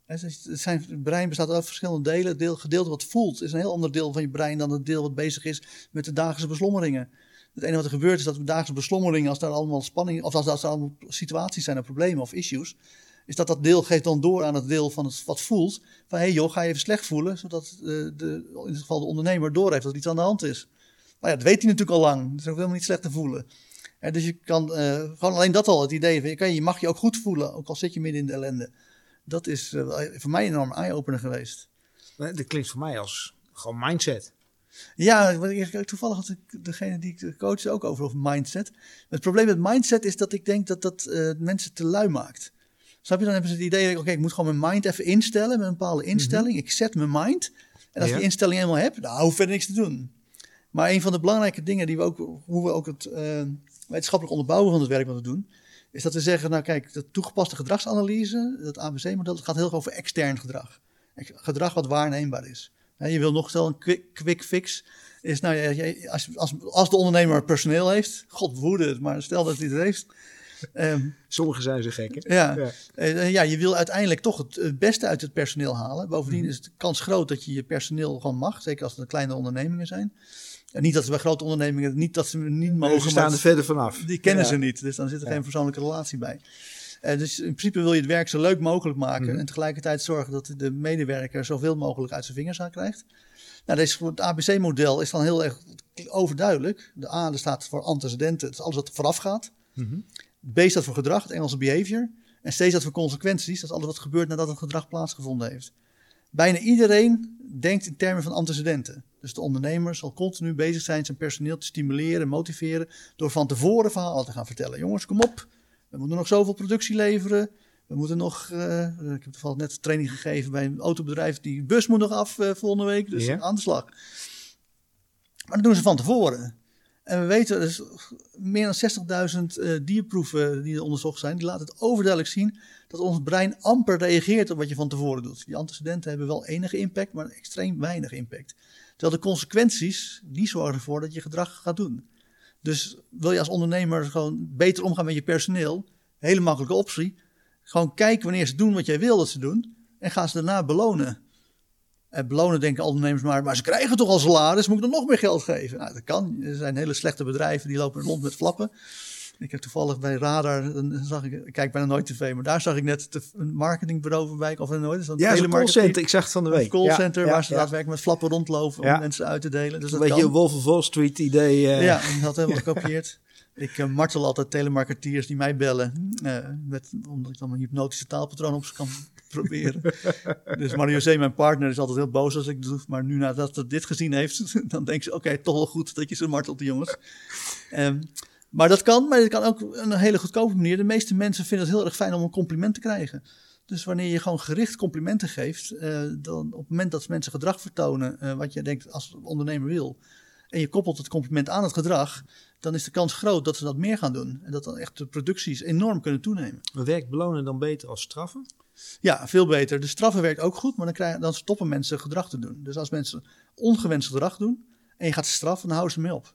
Het, brein bestaat uit verschillende delen. Het deel, gedeelte wat voelt is een heel ander deel van je brein dan het deel wat bezig is met de dagelijkse beslommeringen. Het enige wat er gebeurt is dat de dagelijkse beslommeringen, als daar allemaal spanning, of als, als er allemaal situaties zijn of problemen of issues, is dat dat deel geeft dan door aan het deel van het wat voelt. Van hé hey joh, ga je even slecht voelen, zodat eh, de, in dit geval de ondernemer doorheeft dat er iets aan de hand is. Maar ja, dat weet hij natuurlijk al lang. Het is ook helemaal niet slecht te voelen. Dus je kan eh, gewoon alleen dat al, het idee van oké, je mag je ook goed voelen, ook al zit je midden in de ellende. Dat is eh, voor mij een enorm eye-opener geweest. Dat klinkt voor mij als gewoon mindset. Ja, ik- toevallig had ik degene die ik coach ook over, over mindset. Het probleem met mindset is dat ik denk dat dat eh, mensen te lui maakt. Snap je? Dan hebben ze het idee, oké, ik moet gewoon mijn mind even instellen met een bepaalde instelling. Ik zet mijn mind. En als ik Ja. die instelling helemaal heb, dan hoef ik verder niks te doen. Maar een van de belangrijke dingen die we ook, hoe we ook het eh, wetenschappelijk onderbouwen van het werk wat we doen, is dat we zeggen, nou kijk, de toegepaste gedragsanalyse, dat ABC-model, dat gaat heel erg over extern gedrag. Gedrag wat waarneembaar is. Je wil nog stel een quick, fix. Is nou, als, als, als de ondernemer personeel heeft, god het, maar stel dat hij het heeft. Ehm, Sommigen zijn zo gek, hè? ja. Ja. Eh, ja, je wil uiteindelijk toch het, het beste uit het personeel halen. Bovendien is de kans groot dat je je personeel gewoon mag, zeker als het kleine ondernemingen zijn. En niet dat ze bij grote ondernemingen niet dat ze niet mogen, ze staan er verder vanaf. die kennen Ja. ze niet. Dus dan zit er geen persoonlijke relatie bij. Eh, dus in principe wil je het werk zo leuk mogelijk maken Mhm. en tegelijkertijd zorgen dat de medewerker zoveel mogelijk uit zijn vingers aan krijgt. Nou, deze, het ABC-model is dan heel erg overduidelijk. De A staat voor antecedenten, dat is alles wat vooraf gaat. Mhm. B staat voor gedrag, het Engelse behavior. En C staat voor consequenties, dat is alles wat gebeurt nadat het gedrag plaatsgevonden heeft. Bijna iedereen denkt in termen van antecedenten. Dus de ondernemer zal continu bezig zijn zijn personeel te stimuleren, motiveren, door van tevoren verhalen te gaan vertellen. Jongens, kom op, we moeten nog zoveel productie leveren. We moeten nog, eh, ik heb toevallig net training gegeven bij een autobedrijf, die bus moet nog af eh, volgende week, dus aan de slag. Maar dat doen ze van tevoren. En we weten, dus meer dan 60.000 eh, dierproeven die er onderzocht zijn, die laten het overduidelijk zien dat ons brein amper reageert op wat je van tevoren doet. Die antecedenten hebben wel enige impact, maar extreem weinig impact. Terwijl de consequenties, die zorgen ervoor dat je gedrag gaat doen. Dus wil je als ondernemer gewoon beter omgaan met je personeel, hele makkelijke optie. Gewoon kijken wanneer ze doen wat jij wil dat ze doen. en gaan ze daarna belonen. En belonen denken ondernemers maar, maar ze krijgen toch al salaris, moet ik dan nog meer geld geven? Nou, dat kan. Er zijn hele slechte bedrijven die lopen rond met flappen. Ik heb toevallig bij Radar, dan zag ik, ik kijk bijna nooit tv, maar daar zag ik net een marketingbureau voorbij, of nooit. Is dat Ja, telemarketing? callcenter. Ik zag het van de Een week. callcenter Ja, ja, waar ze ja. daadwerkelijk met flappen rondlopen om mensen uit te delen. Dus Een dat beetje kan. Wolf of Wall Street idee. eh. Ja, dat helemaal [laughs] gekopieerd. Ik eh, martel altijd telemarketeers die mij bellen. eh, met, omdat ik dan mijn hypnotische taalpatroon op ze kan proberen. dus Mario Zee, mijn partner, is altijd heel boos als ik het doe. Maar nu nadat ze dit gezien heeft, [laughs] dan denkt ze... Oké, toch wel goed dat je ze martelt, jongens. Ehm, maar dat kan, maar het kan ook een hele goedkope manier. De meeste mensen vinden het heel erg fijn om een compliment te krijgen. Dus wanneer je gewoon gericht complimenten geeft, eh, dan op het moment dat mensen gedrag vertonen, eh, wat je denkt als ondernemer wil, en je koppelt het compliment aan het gedrag, dan is de kans groot dat ze dat meer gaan doen. En dat dan echt de producties enorm kunnen toenemen. Werkt belonen dan beter als straffen? Ja, veel beter. De straffen werkt ook goed, maar dan, krijgen, dan stoppen mensen gedrag te doen. Dus als mensen ongewenst gedrag doen en je gaat ze straffen, dan houden ze mee op.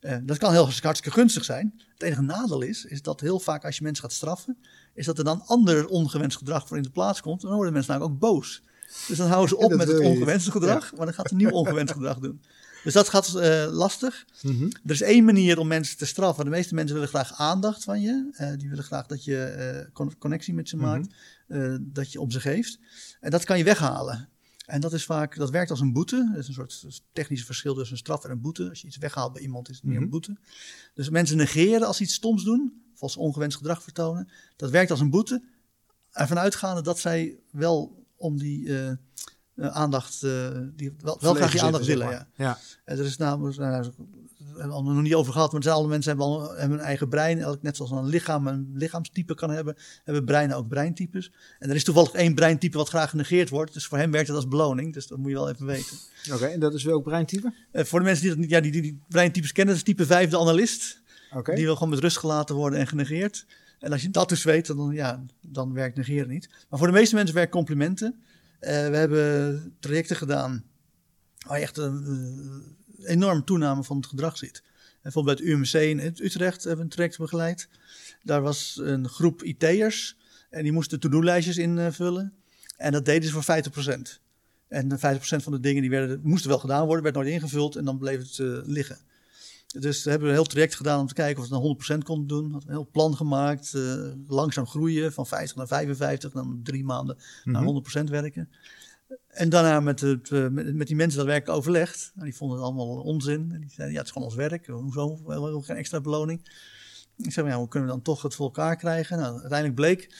Eh, dat kan heel hartstikke gunstig zijn. Het enige nadeel is, is dat heel vaak als je mensen gaat straffen, is dat er dan ander ongewenst gedrag voor in de plaats komt. En dan worden mensen namelijk ook boos. Dus dan houden ze op met het ongewenste gedrag, maar dan gaat een nieuw ongewenst gedrag doen. Dus dat gaat eh, lastig. Mhm. Er is één manier om mensen te straffen. De meeste mensen willen graag aandacht van je. Eh, die willen graag dat je eh, con- connectie met ze Mhm. maakt. dat je om ze geeft. En dat kan je weghalen. En dat is vaak, dat werkt als een boete. Dat is een soort technisch verschil tussen een straf en een boete. Als je iets weghaalt bij iemand, is het meer Mhm. een boete. Dus mensen negeren als ze iets stoms doen, of als ze ongewenst gedrag vertonen. Dat werkt als een boete. Ervan uitgaande dat zij wel om die aandacht, eh, die wel, wel graag die Verlegen aandacht willen. zeg Ja. maar. Ja. En er is namelijk, nou, daar hebben we het nog niet over gehad, maar alle mensen hebben, al, hebben een eigen brein. Elk, net zoals een lichaam een lichaamstype kan hebben, hebben breinen ook breintypes. En er is toevallig één breintype wat graag genegeerd wordt. Dus voor hem werkt het als beloning. Dus dat moet je wel even weten. Oké, en dat is welk breintype? Eh, voor de mensen die, dat niet, ja, die, die, die breintypes kennen, dat is type 5 de analist. Oké. Die wil gewoon met rust gelaten worden en genegeerd. En als je dat dus weet, dan, ja, dan werkt negeren niet. Maar voor de meeste mensen werken complimenten. Eh, we hebben trajecten gedaan waar je echt een eh, enorm toename van het gedrag ziet. Bijvoorbeeld bij het UMC in Utrecht hebben we een traject begeleid. Daar was een groep IT'ers en die moesten to-do-lijstjes invullen. En dat deden ze voor 50%. En 50% van de dingen die werden, moesten wel gedaan worden, werd nooit ingevuld en dan bleef het eh, liggen. Dus we hebben een heel traject gedaan om te kijken of we het naar 100% konden doen. We hadden een heel plan gemaakt, eh, langzaam groeien van 50 naar 55, dan drie maanden naar 100% werken. En daarna met, het, eh, met, met die mensen dat werk overlegd. Nou, die vonden het allemaal onzin. En die zeiden, ja, het is gewoon ons werk. Hoezo? We hebben geen extra beloning. Ik zei, maar ja, hoe kunnen we dan toch het voor elkaar krijgen? Nou, uiteindelijk bleek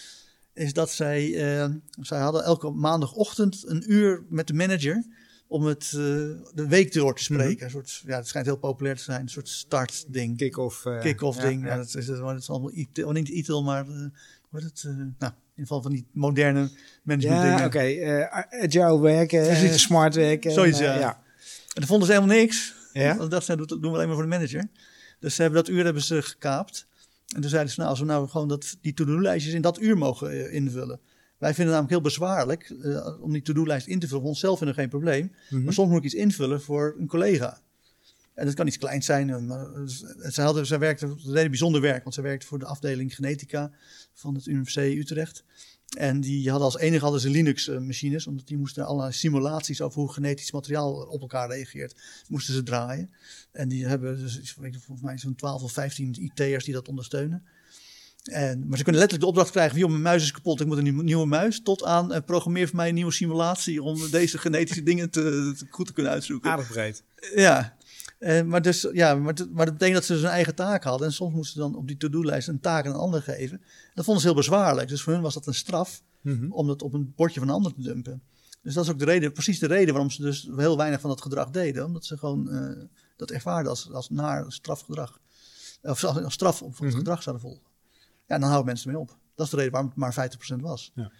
is dat zij, eh, zij hadden elke maandagochtend een uur met de manager om het, eh, de week door te spreken. Een soort, ja, het schijnt heel populair te zijn, een soort startding. Kick-off. eh, Kick-off ja, ding. ja. Ja, dat is, dat is allemaal ITIL, oh, niet ITIL, maar eh, wat het, nou, in ieder geval van die moderne management dingen. Ja, oké. eh, agile werken, [laughs] smart werken. Zoiets, en, ja. ja. En dan vonden ze helemaal niks. Ja? Dat dachten ze, dat doen we alleen maar voor de manager. Dus ze hebben dat uur hebben ze gekaapt. En toen zeiden ze, nou, als we nou gewoon dat, die to-do-lijstjes in dat uur mogen invullen. Wij vinden het namelijk heel bezwaarlijk eh, om die to-do-lijst in te vullen. Voor onszelf vinden we geen probleem. Mhm. Maar soms moet ik iets invullen voor een collega. En dat kan iets kleins zijn. eh, Maar eh, zij, hadden, zij werkte, ze deden bijzonder werk. Want zij werkte voor de afdeling genetica van het UMC Utrecht. En die hadden als enige hadden ze Linux-machines. Omdat die moesten allerlei simulaties over hoe genetisch materiaal op elkaar reageert. Moesten ze draaien. En die hebben dus, ik weet niet, volgens mij zo'n 12 of 15 IT'ers die dat ondersteunen. En, maar ze kunnen letterlijk de opdracht krijgen joh, mijn muis is kapot, ik moet een nieuwe, muis. Tot aan, eh, programmeer voor mij een nieuwe simulatie om deze genetische dingen te, te- goed te kunnen uitzoeken. Aardig breed. Ja, Eh, maar, dus, ja maar, maar dat betekent dat ze dus een eigen taak hadden. En soms moesten ze dan op die to-do-lijst een taak aan een ander geven. Dat vonden ze heel bezwaarlijk. Dus voor hun was dat een straf Mhm. om dat op een bordje van een ander te dumpen. Dus dat is ook de reden, precies de reden waarom ze dus heel weinig van dat gedrag deden. Omdat ze gewoon eh, dat ervaarden als, als naar strafgedrag. Of als als straf op het Mhm. gedrag zouden volgen. Ja, dan houden mensen mee op. Dat is de reden waarom het maar 50% was. Ja.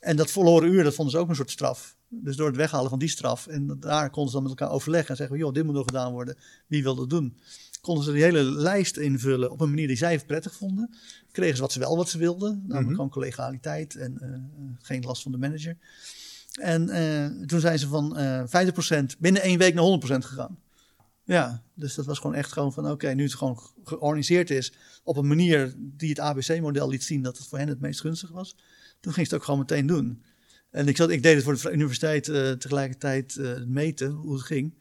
En dat verloren uur, dat vonden ze ook een soort straf. Dus door het weghalen van die straf. En daar konden ze dan met elkaar overleggen en zeggen: joh, dit moet nog gedaan worden. Wie wil dat doen? Konden ze die hele lijst invullen op een manier die zij prettig vonden. Kregen ze wat ze wel wat ze wilden. Namelijk Mhm. gewoon collegialiteit en eh, eh, geen last van de manager. En eh, toen zijn ze van eh 50% binnen één week naar 100% gegaan. Ja, dus dat was gewoon echt gewoon van oké, nu het gewoon ge- georganiseerd is op een manier die het ABC-model liet zien dat het voor hen het meest gunstig was. Toen ging ze het ook gewoon meteen doen. En ik, zat, ik deed het voor de universiteit uh, tegelijkertijd uh, meten hoe het ging.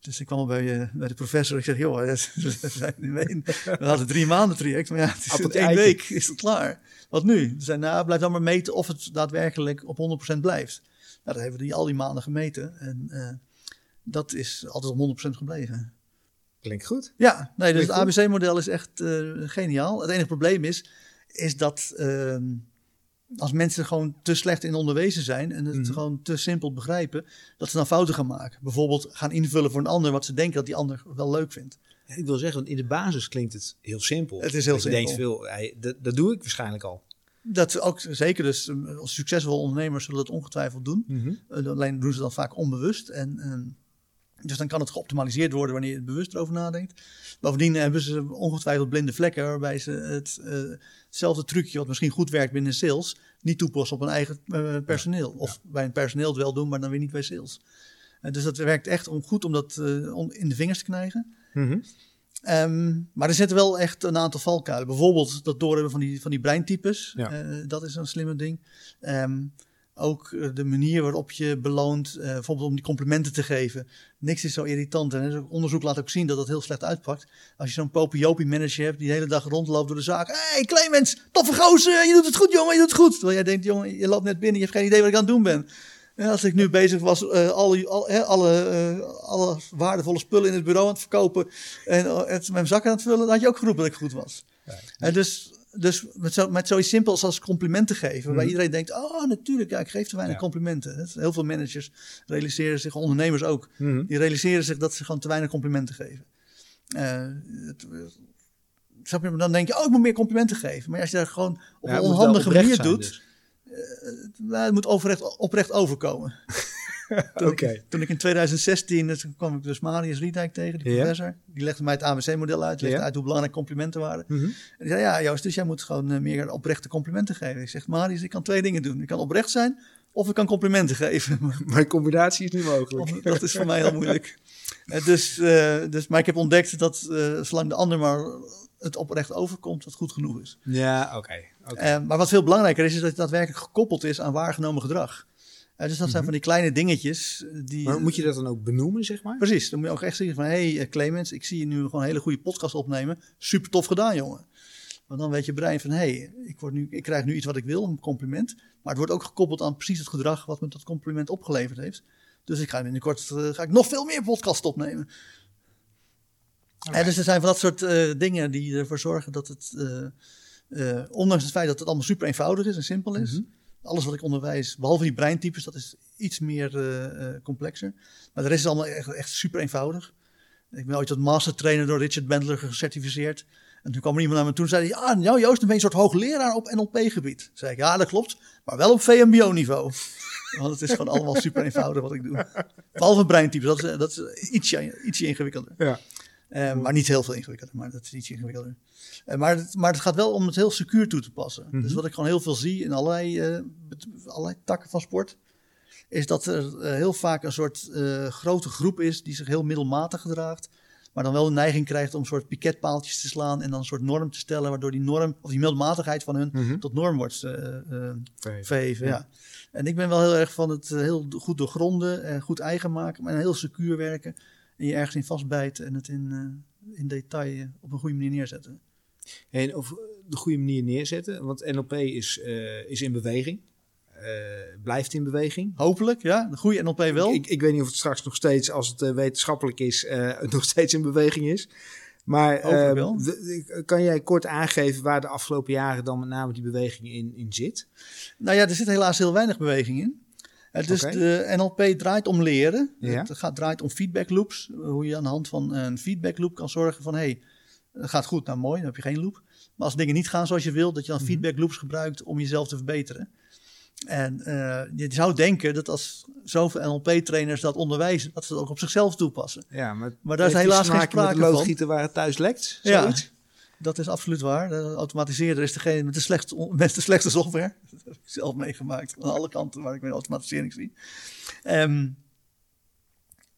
Dus ik kwam bij, uh, bij de professor. Ik zeg, joh, [laughs] we hadden drie maanden traject. Maar ja, het is in één week is het klaar. Wat nu? Ze zei, nou, blijf dan maar meten of het daadwerkelijk op 100% blijft. Nou, dat hebben we die, al die maanden gemeten. En dat is altijd op 100% gebleven. Klinkt goed. Ja, nee, dus het ABC-model is echt geniaal. Het enige probleem is, is dat ehm, als mensen gewoon te slecht in onderwezen zijn en het mhm. gewoon te simpel begrijpen, dat ze dan fouten gaan maken. Bijvoorbeeld gaan invullen voor een ander wat ze denken dat die ander wel leuk vindt. ik wil zeggen, in de basis klinkt het heel simpel. Het is heel simpel. Je denkt veel, dat, dat doe ik waarschijnlijk al. Dat ook zeker. Dus eh, succesvolle ondernemers zullen dat ongetwijfeld doen. Mhm. Eh, alleen doen ze dat vaak onbewust. En, en dus dan kan het geoptimaliseerd worden wanneer je het bewust erover nadenkt. Bovendien hebben ze ongetwijfeld blinde vlekken waarbij ze het, uh, hetzelfde trucje wat misschien goed werkt binnen sales niet toepassen op hun eigen uh, personeel. Of bij een personeel het wel doen, maar dan weer niet bij sales. Uh, dus dat werkt echt om, goed om dat om in de vingers te krijgen. Mm um, maar er zitten wel echt een aantal valkuilen. Bijvoorbeeld dat doorhebben van die, van die breintypes. dat is een slimme ding. Um, ook eh, de manier waarop je beloont, uh, bijvoorbeeld om die complimenten te geven. Niks is zo irritant. En onderzoek laat ook zien dat dat heel slecht uitpakt. Als je zo'n popiopie manager hebt die de hele dag rondloopt door de zaak. Hé, hey, Clemens, toffe gozer, je doet het goed, jongen, je doet het goed. Terwijl jij denkt, jongen, je loopt net binnen, je hebt geen idee wat ik aan het doen ben. En als ik nu bezig was uh, alle, alle, waardevolle spullen in het bureau aan het verkopen en het, mijn zak aan het vullen, dan had je ook geroepen dat ik goed was. Ja. En dus dus met, zo, met zoiets simpels als complimenten geven. Waar mhm. iedereen denkt, oh natuurlijk, ja, ik geef te weinig complimenten. Heel veel managers realiseren zich, ondernemers ook, mhm. die realiseren zich dat ze gewoon te weinig complimenten geven. Uh, het, dan denk je, oh, ik moet meer complimenten geven. Maar als je dat gewoon op een onhandige manier doet, dus. uh, het moet oprecht, oprecht overkomen. [laughs] toen, ik, toen, ik, in 2016, toen kwam ik dus Marius Riedijk tegen, die professor. Die legde mij het ABC-model uit, legde uit hoe belangrijk complimenten waren. Mhm. En die zei, ja Joost, dus jij moet gewoon uh, meer oprechte complimenten geven. Ik zeg, Marius, ik kan twee dingen doen. Ik kan oprecht zijn of ik kan complimenten [laughs] geven. [laughs] Maar combinatie is niet mogelijk. dat is voor mij heel moeilijk. Uh, [laughs] dus, uh, dus, maar ik heb ontdekt dat zolang de ander maar het oprecht overkomt, dat goed genoeg is. Ja, oké. Okay, maar wat veel belangrijker is, is dat het daadwerkelijk gekoppeld is aan waargenomen gedrag dus dat zijn mhm. van die kleine dingetjes. Eh, die, maar moet je dat dan ook benoemen, zeg maar? Precies. Dan moet je ook echt zeggen van... hé hey, eh, Clemens, ik zie je nu gewoon een hele goede podcast opnemen. Super tof gedaan, jongen. Want dan weet je brein van... hé, hey, ik, word nu, ik krijg nu iets wat ik wil, een compliment. Maar het wordt ook gekoppeld aan precies het gedrag... wat me dat compliment opgeleverd heeft. Dus ik ga binnenkort uh, ga ik nog veel meer podcast opnemen. En dus er zijn van dat soort dingen die ervoor zorgen dat het... ondanks het feit dat het allemaal super eenvoudig is en simpel is... Mhm alles wat ik onderwijs, behalve die breintypes, dat is iets meer uh, complexer. Maar de rest is allemaal echt, echt super eenvoudig. Ik ben ooit tot mastertrainer door Richard Bendler gecertificeerd. En toen kwam er iemand naar me toe en zei ja, nou Joost, dan ben je een soort hoogleraar op NLP-gebied. zei ik, ja, dat klopt, maar wel op VMBO-niveau. [laughs] Want het is gewoon allemaal super eenvoudig wat ik doe. Behalve breintypes, dat is, dat is ietsje, ietsje ingewikkelder. Ja. Uh, maar niet heel veel ingewikkelder, maar dat is ietsje ingewikkelder. Uh, maar, het, maar het gaat wel om het heel secuur toe te passen. Mm -hmm. Dus wat ik gewoon heel veel zie in allerlei, uh, allerlei takken van sport, is dat er heel vaak een soort grote groep is die zich heel middelmatig gedraagt. Maar dan wel de neiging krijgt om een soort piketpaaltjes te slaan en dan een soort norm te stellen, waardoor die norm, of die middelmatigheid van hun, mm -hmm. tot norm wordt verheven. Ja. ja. En ik ben wel heel erg van het heel goed doorgronden en goed eigen maken, maar heel secuur werken en je ergens in vastbijten en het in, uh, in detail op een goede manier neerzetten. En of de goede manier neerzetten, want NLP is, uh, is in beweging. Uh, blijft in beweging. Hopelijk, ja. De goede NLP wel. Ik, ik, weet niet of het straks nog steeds, als het wetenschappelijk is, [laughs] nog steeds in beweging is. Maar kan jij kort aangeven waar de afgelopen jaren dan met name die beweging in, in zit? Nou ja, er zit helaas heel weinig beweging in. Dus de NLP draait om leren. Het gaat, draait om feedback loops. Hoe je aan de hand van een feedback loop kan zorgen van... hey, het gaat goed, nou mooi, dan heb je geen loop. Maar als dingen niet gaan zoals je wilt, dat je dan mhm. feedback loops gebruikt om jezelf te verbeteren. En uh, je zou denken dat als zoveel NLP-trainers dat onderwijzen, dat ze dat ook op zichzelf toepassen. Ja, maar, maar daar is helaas geen sprake van. loodgieter waar het thuis lekt, zoiets? Ja, dat is absoluut waar. De automatiseerder is degene met de, met de slechtste software. [laughs] Dat heb ik zelf meegemaakt. Aan alle kanten waar ik mijn automatisering zie. Um,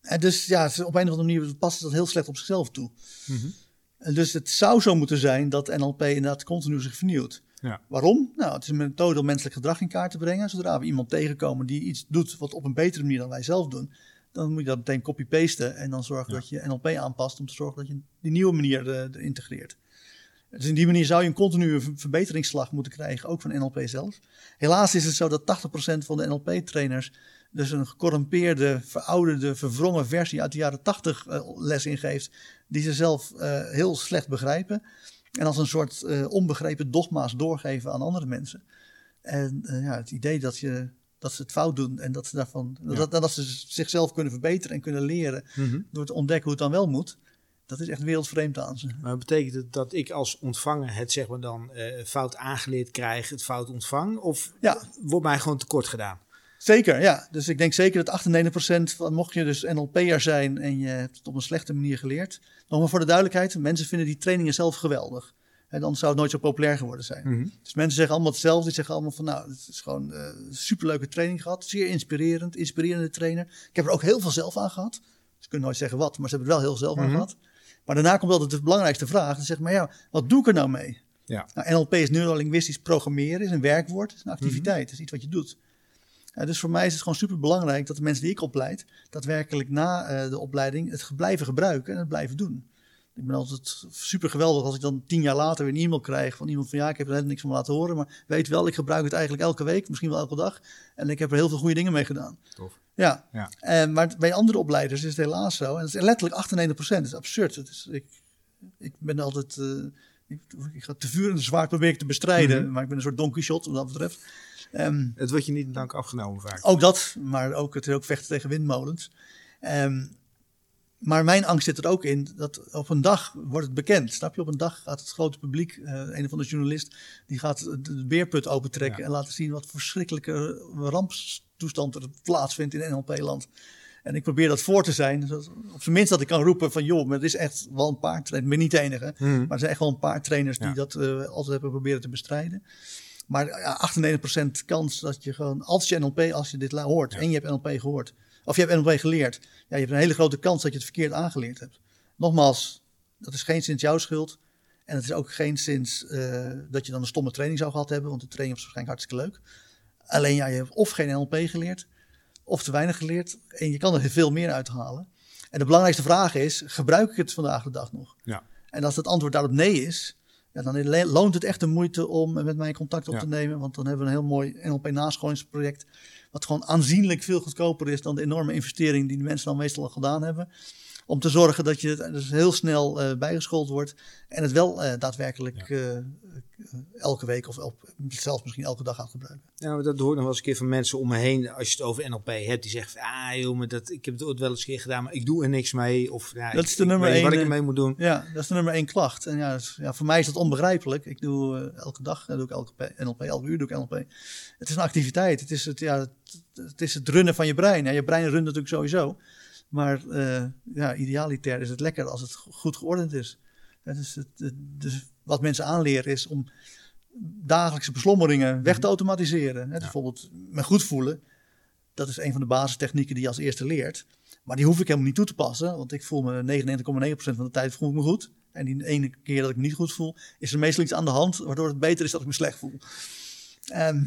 en dus ja, op een of andere manier past dat heel slecht op zichzelf toe. Mm -hmm. En dus het zou zo moeten zijn dat NLP inderdaad continu zich vernieuwt. Ja. Waarom? Nou, het is een methode om menselijk gedrag in kaart te brengen. Zodra we iemand tegenkomen die iets doet wat op een betere manier dan wij zelf doen, dan moet je dat meteen copy-pasten en dan zorgen Ja. dat je NLP aanpast om te zorgen dat je die nieuwe manier eh, integreert. Dus in die manier zou je een continue ver- verbeteringsslag moeten krijgen, ook van NLP zelf. Helaas is het zo dat 80% van de NLP-trainers dus een gecorrumpeerde, verouderde, verwrongen versie uit de jaren 80 eh, les ingeeft, die ze zelf eh, heel slecht begrijpen. En als een soort eh, onbegrepen dogma's doorgeven aan andere mensen. En ja, het idee dat, je, dat ze het fout doen en dat ze, daarvan, Ja. dat, dat ze zichzelf kunnen verbeteren en kunnen leren Mhm. door te ontdekken hoe het dan wel moet, dat is echt wereldvreemd aan ze. Maar betekent het dat ik als ontvanger het zeg maar dan eh, fout aangeleerd krijg, het fout ontvang? Of Ja, wordt mij gewoon tekort gedaan? Zeker, ja. Dus ik denk zeker dat 98% van, mocht je dus NLP'er zijn en je hebt het op een slechte manier geleerd. Nog maar voor de duidelijkheid, mensen vinden die trainingen zelf geweldig. En dan zou het nooit zo populair geworden zijn. Mhm. Dus mensen zeggen allemaal hetzelfde. Die zeggen allemaal van, nou, het is gewoon eh, een superleuke training gehad. Zeer inspirerend, inspirerende trainer. Ik heb er ook heel veel zelf aan gehad. Ze kunnen nooit zeggen wat, maar ze hebben er wel heel zelf aan Mhm. gehad. Maar daarna komt altijd de belangrijkste vraag. Dan zeg maar, ja, wat doe ik er nou mee? Ja. Nou, NLP is neurolinguistisch programmeren, is een werkwoord, is een activiteit, is iets wat je doet. Dus voor mij is het gewoon super belangrijk dat de mensen die ik opleid, daadwerkelijk na eh, de opleiding het blijven gebruiken en het blijven doen. Ik ben altijd super geweldig als ik dan tien jaar later weer een e-mail krijg van iemand van ja, ik heb er helemaal niks van laten horen, maar weet wel, ik gebruik het eigenlijk elke week, misschien wel elke dag. En ik heb er heel veel goede dingen mee gedaan. Tof. Ja, Ja. En, maar bij andere opleiders is het helaas zo. En het is letterlijk 98 procent. Dat is absurd. Het is, ik, ik ben altijd... eh, ik, ik ga te vuur en te zwaard probeer ik te bestrijden. Mhm. Maar ik ben een soort Don Quixote wat dat betreft. Ehm, Het wordt je niet dank afgenomen vaak. ook dat, maar ook het ook vechten tegen windmolens. Ehm, maar mijn angst zit er ook in dat op een dag wordt het bekend. Snap je? Op een dag gaat het grote publiek, eh, een of andere journalist, die gaat de beerput opentrekken Ja. en laten zien wat verschrikkelijke rampstoestand er plaatsvindt in NLP-land. En ik probeer dat voor te zijn. zodat- Op zijn minst dat ik kan roepen van joh, maar er is echt wel een paar trainers. Ik ben niet de enige. Mhm. Maar er zijn echt wel een paar trainers die dat eh, altijd hebben proberen te bestrijden. Maar ja, 98% kans dat je gewoon, als je NLP, als je dit hoort Ja. en je hebt NLP gehoord, of je hebt NLP geleerd, ja, je hebt een hele grote kans dat je het verkeerd aangeleerd hebt. Nogmaals, dat is geen sinds jouw schuld. En het is ook geen sinds eh, dat je dan een stomme training zou gehad hebben, want de training was waarschijnlijk hartstikke leuk. Alleen ja, je hebt of geen NLP geleerd, of te weinig geleerd. En je kan er veel meer uithalen. En de belangrijkste vraag is, gebruik ik het vandaag de dag nog? Ja. En als het antwoord daarop nee is, ja, dan loont het echt de moeite om met mij contact op Ja. te nemen. Want dan hebben we een heel mooi NLP-nascholingsproject. Wat gewoon aanzienlijk veel goedkoper is dan de enorme investering die de mensen dan meestal al gedaan hebben. Om te zorgen dat je het dus heel snel eh, bijgeschoold wordt. En het wel eh, daadwerkelijk eh, elke week of el- zelfs misschien elke dag gaat gebruiken. Ja, maar dat hoor ik nog wel eens een keer van mensen om me heen. Als je het over NLP hebt, die zeggen: Ah, joh, maar dat, ik heb het ooit wel eens een keer gedaan, maar ik doe er niks mee. Of ja, Dat ik- is de ik nummer niet één, Wat ik ermee moet doen. Ja, dat is de nummer één klacht. En ja, ja voor mij is dat onbegrijpelijk. Ik doe elke dag doe ik elke NLP, elke uur doe ik NLP. Het is een activiteit. Het is het, ja, het, het, is het runnen van je brein. Ja, je brein runt natuurlijk sowieso. Maar eh, ja, idealiter is het lekker als het go- goed geordend is. Is het, het- dus wat mensen aanleren is om dagelijkse beslommeringen weg te automatiseren. Hè, dus Bijvoorbeeld me goed voelen. Dat is een van de basistechnieken die je als eerste leert. Maar die hoef ik helemaal niet toe te passen. Want ik voel me 99,9% van de tijd voel ik me goed. En die ene keer dat ik me niet goed voel, is er meestal iets aan de hand. Waardoor het beter is dat ik me slecht voel. Ehm,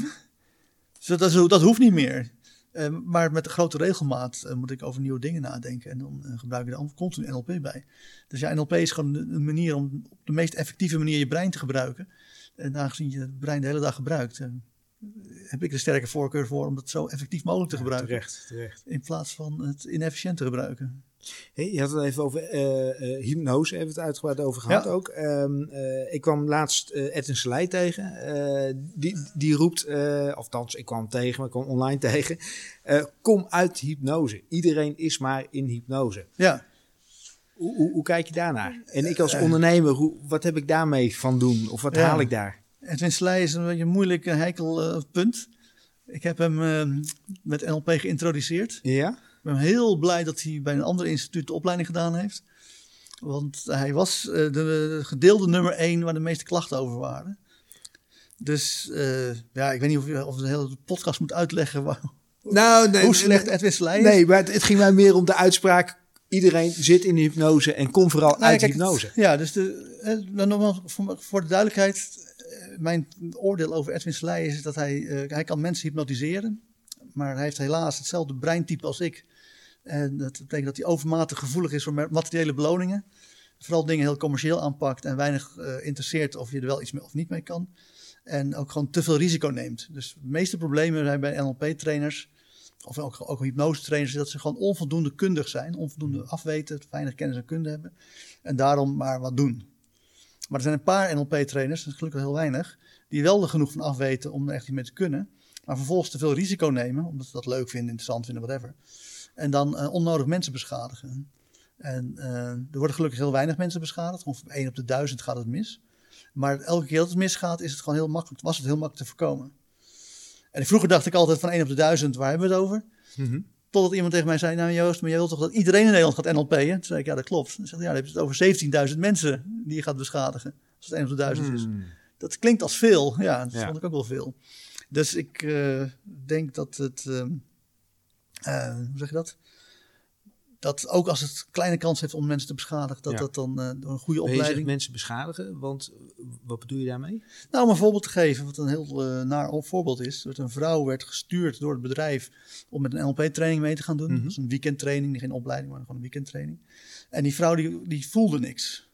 dus dat, dat hoeft niet meer. Ehm, maar met de grote regelmaat eh, moet ik over nieuwe dingen nadenken. En dan eh, gebruik ik er continu NLP bij. Dus ja, NLP is gewoon een manier om op de meest effectieve manier je brein te gebruiken. En aangezien je het brein de hele dag gebruikt, eh, heb ik de sterke voorkeur voor om het zo effectief mogelijk te Ja, gebruiken. terecht, terecht. In plaats van het inefficiënt te gebruiken. Hey, je had het even over eh, eh, hypnose, hebben we het uitgebreid over gehad Ja. ook. Ehm, eh, ik kwam laatst Edwin Selei tegen. Die, die roept, eh althans ik kwam tegen, maar ik kwam online [laughs] tegen. kom uit hypnose. Iedereen is maar in hypnose. Ja, Hoe, hoe, hoe kijk je daarnaar? En ik als ondernemer, hoe, wat heb ik daarmee van doen? Of wat Ja. haal ik daar? Edwin Slij is een beetje een moeilijk heikel punt. Ik heb hem met NLP geïntroduceerd. Ja? Ik ben heel blij dat hij bij een ander instituut de opleiding gedaan heeft. Want hij was eh, de gedeelde nummer één waar de meeste klachten over waren. Dus eh, ja, ik weet niet of, je- of de hele podcast moet uitleggen waar- Nou, nee, hoe slecht Edwin Slij is. Nee, maar het, het ging mij meer om de uitspraak. Iedereen zit in hypnose en kom vooral Nou uit kijk, hypnose. Ja, dus de, eh, nou, nogmaals, voor, voor de duidelijkheid. mijn oordeel over Edwin Selei is dat hij, hij kan mensen hypnotiseren. Maar hij heeft helaas hetzelfde breintype als ik. En dat betekent dat hij overmatig gevoelig is voor materiële beloningen. Vooral dingen heel commercieel aanpakt en weinig uh, interesseert of je er wel iets mee of niet mee kan. En ook gewoon te veel risico neemt. Dus de meeste problemen zijn bij NLP-trainers, of ook, ook hypnose-trainers, dat ze gewoon onvoldoende kundig zijn, onvoldoende afweten, weinig kennis en kunde hebben. En daarom maar wat doen. Maar er zijn een paar NLP-trainers, dat is gelukkig heel weinig, die wel er genoeg van afweten om er echt iets mee te kunnen. Maar vervolgens te veel risico nemen, omdat ze dat leuk vinden, interessant vinden, whatever. En dan uh, onnodig mensen beschadigen. En uh, er worden gelukkig heel weinig mensen beschadigd. Ongeveer 1 op de 1000 gaat het mis. Maar elke keer dat het misgaat, is het gewoon heel makkelijk, was het heel makkelijk te voorkomen. En vroeger dacht ik altijd van 1 op de 1000, waar hebben we het over? Mm -hmm. Totdat iemand tegen mij zei, nou Joost, maar jij wilt toch dat iedereen in Nederland gaat NLP'en? Toen zei ik, ja dat klopt. Dan zei ja, dan heb je het over 17.000 mensen die je gaat beschadigen. Als het 1 op de 1000 is. Mm. Dat klinkt als veel. Ja, dat ja. vond ik ook wel veel. Dus ik uh, denk dat het, uh, hoe zeg je dat? Dat ook als het kleine kans heeft om mensen te beschadigen, dat ja. dat dan door een goede opleiding... Je zegt mensen beschadigen, want wat bedoel je daarmee? Nou, om een voorbeeld te geven, wat een heel naar voorbeeld is. Dat een vrouw werd gestuurd door het bedrijf om met een NLP-training mee te gaan doen. Mm -hmm. Dat is een weekendtraining, geen opleiding, maar gewoon een weekendtraining. En die vrouw die, die voelde niks.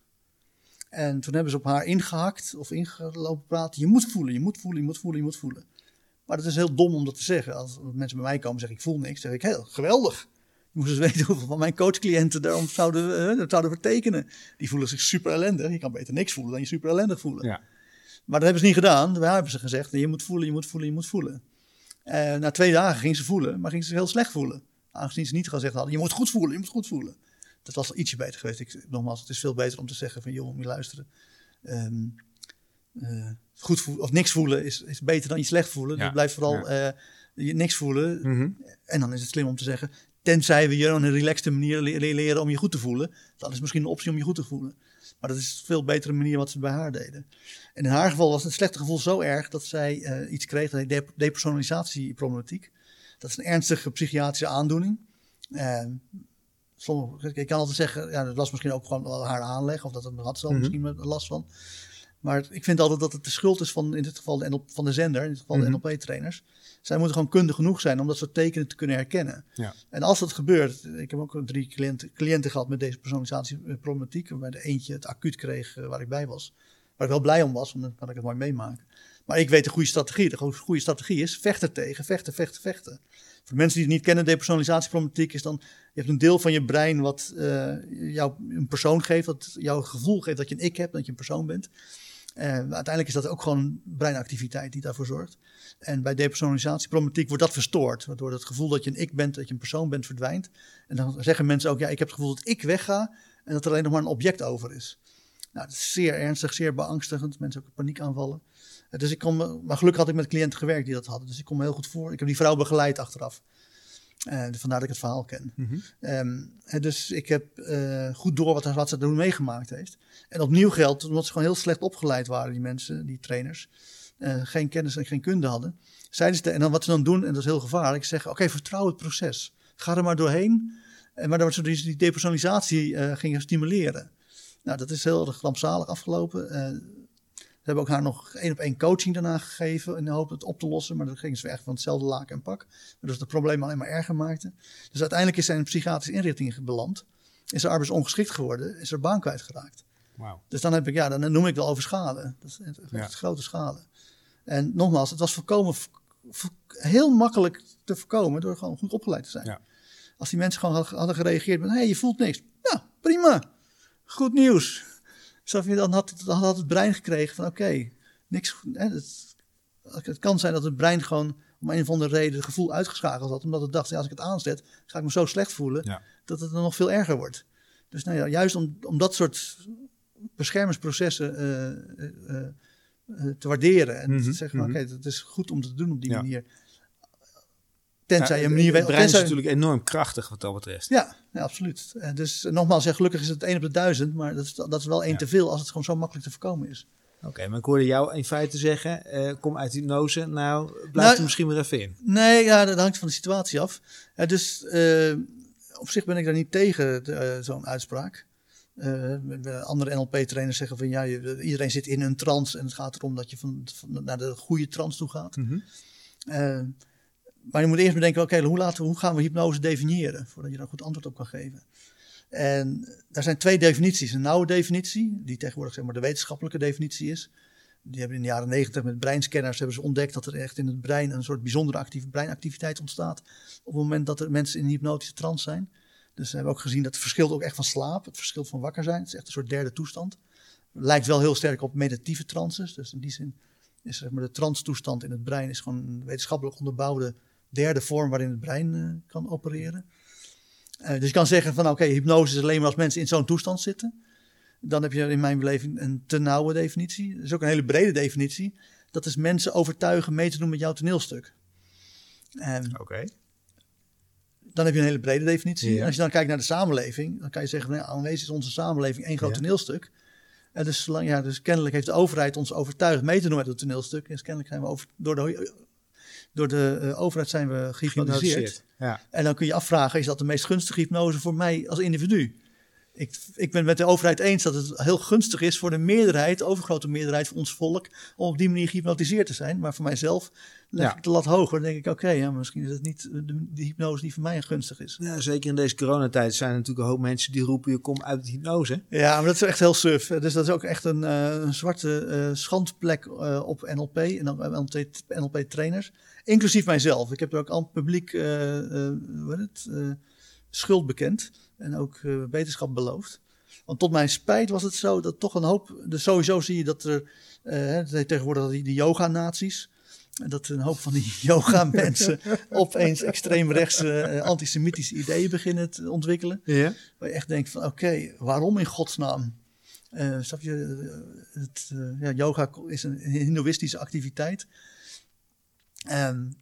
En toen hebben ze op haar ingehakt of ingelopen praten. Je moet voelen, je moet voelen, je moet voelen, je moet voelen. Maar dat is heel dom om dat te zeggen. Als mensen bij mij komen en zeggen ik voel niks, zeg ik heel geweldig. Je moet eens [laughs] weten hoeveel van mijn coachcliënten daarom zouden, uh, zouden vertekenen. Die voelen zich super ellendig. Je kan beter niks voelen dan je super ellendig voelen. Ja. Maar dat hebben ze niet gedaan. Daar hebben ze gezegd, je moet voelen, je moet voelen, je moet voelen. En na twee dagen ging ze voelen, maar ging ze heel slecht voelen. Aangezien ze niet gezegd hadden, je moet goed voelen, je moet goed voelen. Dat was al ietsje beter geweest. Ik, nogmaals, het is veel beter om te zeggen van, joh, moet je luisteren. Um, uh, goed voelen of niks voelen is, is beter dan je slecht voelen. Ja. Dus blijf vooral ja. uh, je niks voelen. Mm -hmm. En dan is het slim om te zeggen, tenzij we je op een relaxte manier le leren om je goed te voelen, dan is misschien een optie om je goed te voelen. Maar dat is een veel betere manier wat ze bij haar deden. En in haar geval was het slechte gevoel zo erg dat zij uh, iets kreeg, dat depersonalisatieproblematiek. Dat is een ernstige psychiatrische aandoening. Sommige, ik kan altijd zeggen, ja, dat was misschien ook gewoon haar aanleg, of dat het had ze mm -hmm. misschien last van. Maar ik vind altijd dat het de schuld is van in dit geval de, van de zender, in dit geval de Mhm. NLP-trainers. Zij moeten gewoon kundig genoeg zijn om dat soort tekenen te kunnen herkennen. Ja. En als dat gebeurt, ik heb ook drie cliënten, cliënten gehad met deze personalisatieproblematiek, waarbij de eentje het acuut kreeg eh, waar ik bij was. Waar ik wel blij om was, dan kan ik het mooi meemaken. Maar ik weet de goede strategie. De go- goede strategie is vechten tegen, vechten, vechten, vechten. Voor de mensen die het niet kennen, depersonalisatieproblematiek is dan... Je hebt een deel van je brein wat eh, jou een persoon geeft, wat jou het gevoel geeft dat je een ik hebt, dat je een persoon bent. Eh, uiteindelijk is dat ook gewoon breinactiviteit die daarvoor zorgt. En bij depersonalisatieproblematiek wordt dat verstoord. Waardoor het gevoel dat je een ik bent, dat je een persoon bent, verdwijnt. En dan zeggen mensen ook, ja, ik heb het gevoel dat ik wegga en dat er alleen nog maar een object over is. Nou, dat is zeer ernstig, zeer beangstigend. Mensen ook in paniek aanvallen. Eh, Dus ik kon, me- maar gelukkig had ik met cliënten gewerkt die dat hadden. Dus ik kon me heel goed voor. Ik heb die vrouw begeleid achteraf. Eh, vandaar dat ik het verhaal ken. Mhm. Ehm, dus ik heb eh, goed door wat, wat ze toen meegemaakt heeft. En opnieuw geldt, omdat ze gewoon heel slecht opgeleid waren, die mensen, die trainers. eh, geen kennis en geen kunde hadden. Zeiden ze, en dan wat ze dan doen, en dat is heel gevaarlijk, zeggen: Oké, vertrouw het proces. Ga er maar doorheen. En maar dat ze dus die depersonalisatie gingen stimuleren. Nou, dat is heel erg rampzalig afgelopen. Hebben ook haar nog één op één coaching daarna gegeven in de hoop het op te lossen. Maar dan gingen ze weer echt van hetzelfde laken en pak. Waardoor het probleem alleen maar erger maakte. Dus uiteindelijk is zij in een psychiatrische inrichting beland. Is ze arbeidsongeschikt geworden. Is haar baan kwijtgeraakt. Wauw. Dus dan heb ik, ja, dan noem ik wel over schade. Dat is echt Ja. grote schade. En nogmaals, het was voorkomen, voor- heel makkelijk te voorkomen door gewoon goed opgeleid te zijn. Ja. Als die mensen gewoon hadden- gereageerd met, hé, hey, je voelt niks. Ja, prima. Goed nieuws. Snap je, dan had, het, dan had het brein gekregen van, oké, niks. Hè, het, het kan zijn dat het brein gewoon om een of andere reden het gevoel uitgeschakeld had. Omdat het dacht, ja, als ik het aanzet, ga ik me zo slecht voelen Ja. dat het dan nog veel erger wordt. Dus nou ja, juist om, om dat soort beschermingsprocessen eh, eh, eh, te waarderen. En Mhm, te zeggen, van, mhm. oké, het is goed om te doen op die Ja. manier. Tenzij Ja, je manier... het brein is tenzij- natuurlijk enorm krachtig wat dat betreft. ja, ja, absoluut. En dus eh, nogmaals, ja, gelukkig is het 1 op de 1000, maar dat is, dat is wel één te veel als het gewoon zo makkelijk te voorkomen is. Oké, maar ik hoorde jou in feite zeggen, eh, kom uit hypnose, nou blijf Nou, er misschien weer even in. Nee, ja, dat hangt van de situatie af. Dus eh, op zich ben ik daar niet tegen eh, zo'n uitspraak. Eh, de andere NLP-trainers zeggen van ja, je- iedereen zit in een trance en het gaat erom dat je van, van- naar de goede trance toe gaat. Eh, maar je moet eerst bedenken, oké, hoe, we- hoe gaan we hypnose definiëren voordat je daar een goed antwoord op kan geven. En daar zijn twee definities. Een nauwe definitie, die tegenwoordig zeg maar, de wetenschappelijke definitie is. Die hebben in de jaren negentig met breinscanners hebben ze ontdekt dat er echt in het brein een soort bijzondere actieve breinactiviteit ontstaat. Op het moment dat er mensen in een hypnotische trance zijn. Dus we hebben ook gezien dat het verschilt ook echt van slaap. Het verschilt van wakker zijn. Het is echt een soort derde toestand. Lijkt wel heel sterk op meditatieve trances. Dus in die zin is zeg maar, de trance-toestand in het brein is gewoon een wetenschappelijk onderbouwde derde vorm waarin het brein eh, kan opereren. Eh, dus je kan zeggen van oké, hypnose is alleen maar als mensen in zo'n toestand zitten. Dan heb je in mijn beleving een te nauwe definitie. Dat is ook een hele brede definitie. Dat is mensen overtuigen mee te doen met jouw toneelstuk. En Oké. dan heb je een hele brede definitie. Ja. En als je dan kijkt naar de samenleving, dan kan je zeggen, nou, aanwezig is onze samenleving één groot Ja. toneelstuk. En dus, zolang- ja, dus kennelijk heeft de overheid ons overtuigd mee te doen met het toneelstuk. Dus kennelijk zijn we over, door de, door de eh, overheid zijn we gehypnotiseerd. Ja. En dan kun je afvragen, is dat de meest gunstige hypnose voor mij als individu? Ik, ik ben met de overheid eens dat het heel gunstig is voor de meerderheid, de overgrote meerderheid van ons volk, om op die manier gehypnotiseerd te zijn. Maar voor mijzelf leg Ja. ik de lat hoger. Dan denk ik, oké, ja, misschien is het niet de, de hypnose die voor mij gunstig is. Ja, zeker in deze coronatijd zijn er natuurlijk een hoop mensen die roepen: je komt uit de hypnose. Ja, maar dat is echt heel suf. Dus dat is ook echt een, eh, een zwarte eh, schandplek eh, op NLP en dan NLP-trainers. Inclusief mijzelf. Ik heb er ook aan het publiek eh, eh, het, eh, schuld bekend en ook beterschap beloofd. Want tot mijn spijt was het zo dat toch een hoop. Dus sowieso zie je dat er. eh, het tegenwoordig die, die yoga-naties. En dat een hoop van die [laughs] yoga-mensen [laughs] opeens extreemrechtse eh, antisemitische ideeën beginnen te ontwikkelen. Ja. Waar je echt denkt van oké, waarom in godsnaam? Eh snap je, het, ja, yoga is een hindoeïstische activiteit. En,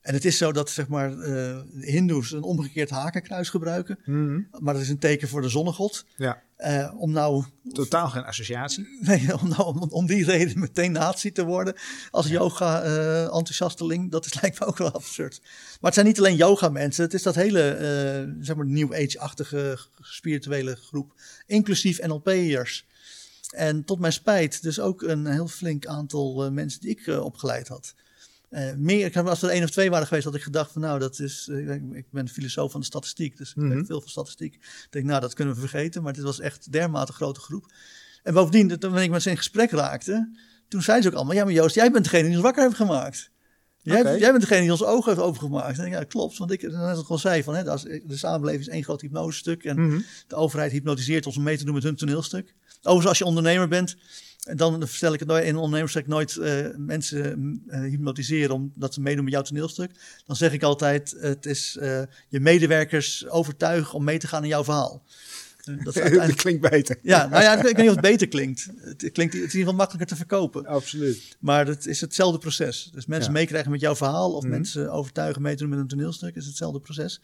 en het is zo dat zeg maar, eh, hindoes een omgekeerd hakenkruis gebruiken. Mhm. Maar dat is een teken voor de zonnegod. ja. Eh, om nou Totaal geen associatie. [laughs] Nee, om, nou, om, om die reden meteen nazi te worden als yoga-enthousiasteling, dat is, [laughs] lijkt me ook wel absurd. Maar het zijn niet alleen yoga-mensen, het is dat hele, eh, zeg maar, New Age-achtige spirituele groep, inclusief NLP'ers. En tot mijn spijt, dus ook een heel flink aantal eh, mensen die ik eh, opgeleid had. Eh, meer, ik heb- als er één of twee waren geweest, had ik gedacht van nou, dat is, eh, ik- ben filosoof van de statistiek, dus ik Mhm. weet veel van statistiek. Ik denk, nou, dat kunnen we vergeten, maar dit was echt dermate grote groep. En bovendien, dat- toen ik met ze in gesprek raakte, toen zei ze ook allemaal, ja, maar Joost, jij bent degene die ons wakker heeft gemaakt. Jij, jij bent degene die ons ogen heeft opengemaakt. En ik, ja, klopt, want ik, net als ik al zei, van, hè, de samenleving is één groot hypnosestuk en Mhm. de overheid hypnotiseert ons om mee te doen met hun toneelstuk. Overigens, als je ondernemer bent, en dan vertel ik het nooit, in een ondernemerstuk nooit eh, mensen eh, hypnotiseren omdat ze meedoen met jouw toneelstuk. Dan zeg ik altijd, het is je medewerkers overtuigen om mee te gaan in jouw verhaal. [laughs] Dat uiteindelijk, klinkt beter. ja, nou ja, ik weet niet of het beter klinkt. Het klinkt het is in ieder geval makkelijker te verkopen. Absoluut. Maar het is hetzelfde proces. Dus mensen Ja. meekrijgen met jouw verhaal of Mhm. mensen overtuigen mee te doen met een toneelstuk, is hetzelfde proces.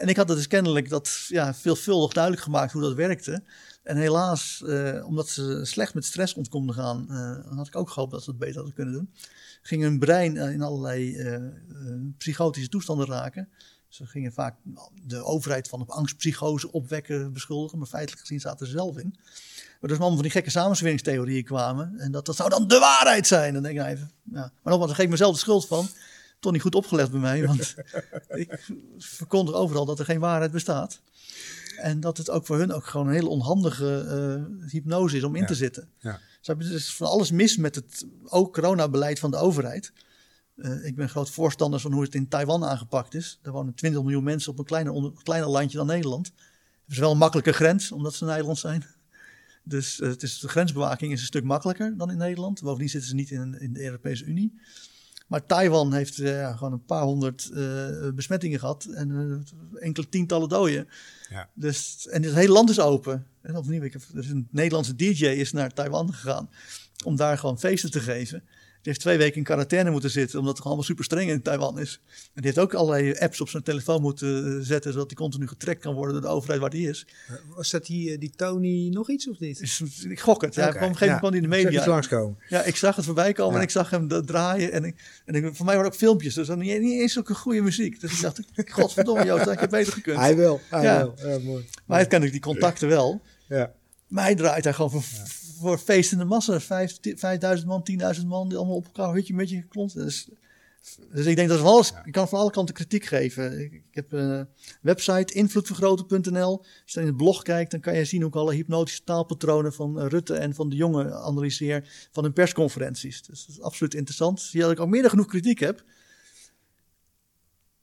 En ik had het dus kennelijk dat ja, veelvuldig duidelijk gemaakt hoe dat werkte. En helaas, eh, omdat ze slecht met stress om gaan, eh, had ik ook gehoopt dat ze het beter hadden kunnen doen. Ging hun brein eh, in allerlei psychotische toestanden raken. Ze gingen vaak de overheid van op angstpsychose opwekken beschuldigen, maar feitelijk gezien zaten ze zelf in. Maar dus allemaal van die gekke samensweringstheorieën kwamen. En dat dat zou dan de waarheid zijn. Dan denk ik nou even, ja. Maar nogmaals, daar geef ik mezelf de schuld van. Toch niet goed opgelegd bij mij, [laughs] want ik verkondig overal dat er geen waarheid bestaat. En dat het ook voor hun ook gewoon een hele onhandige eh, hypnose is om in Ja. te zitten. Ja. Ze hebben dus van alles mis met het ook coronabeleid van de overheid. Eh, ik ben groot voorstander van hoe het in Taiwan aangepakt is. Daar wonen 20 miljoen mensen op een kleiner, onder- kleiner landje dan Nederland. Het is wel een makkelijke grens, omdat ze een eiland zijn. Dus eh, het is, de grensbewaking is een stuk makkelijker dan in Nederland. Bovendien zitten ze niet in, in de Europese Unie. Maar Taiwan heeft eh, ja, gewoon een paar honderd eh, besmettingen gehad en eh, enkele tientallen doden. Ja. Dus, en het hele land is open. En opnieuw, ik heb, dus een Nederlandse DJ is naar Taiwan gegaan om daar gewoon feesten te geven. Die heeft twee weken in quarantaine moeten zitten, omdat het allemaal super streng in Taiwan is. En die heeft ook allerlei apps op zijn telefoon moeten eh, zetten, zodat hij continu getrekt kan worden door de overheid waar die is. Was dat die, die Tony nog iets of niet? Ik gok het. Ja, op een gegeven moment kwam hij in de media. langskomen. Ja, ik zag het voorbij komen Ja. en ik zag hem draaien. En, ik, en ik, voor mij waren ook filmpjes, dus dan niet, niet eens zulke goede muziek. Dus ik dacht, [laughs] godverdomme Joost, dat had je beter gekund. Hij wil. Hij Ja. wil. Ja, mooi. Maar hij kende die contacten wel. Ja. mij draait daar gewoon voor feestende massa. Vijf, 5000 man, 10.000 man, die allemaal op elkaar hutje met je klont. Dus, dus ik denk dat van alles, ik kan van alle kanten kritiek geven. Ik, ik heb een website, invloedvergroten.nl. Als je in de blog kijkt, dan kan je zien hoe ik alle hypnotische taalpatronen van Rutte en van de jongen analyseer van hun persconferenties. Dus dat is absoluut interessant. Zie je dat ik al meer dan genoeg kritiek heb.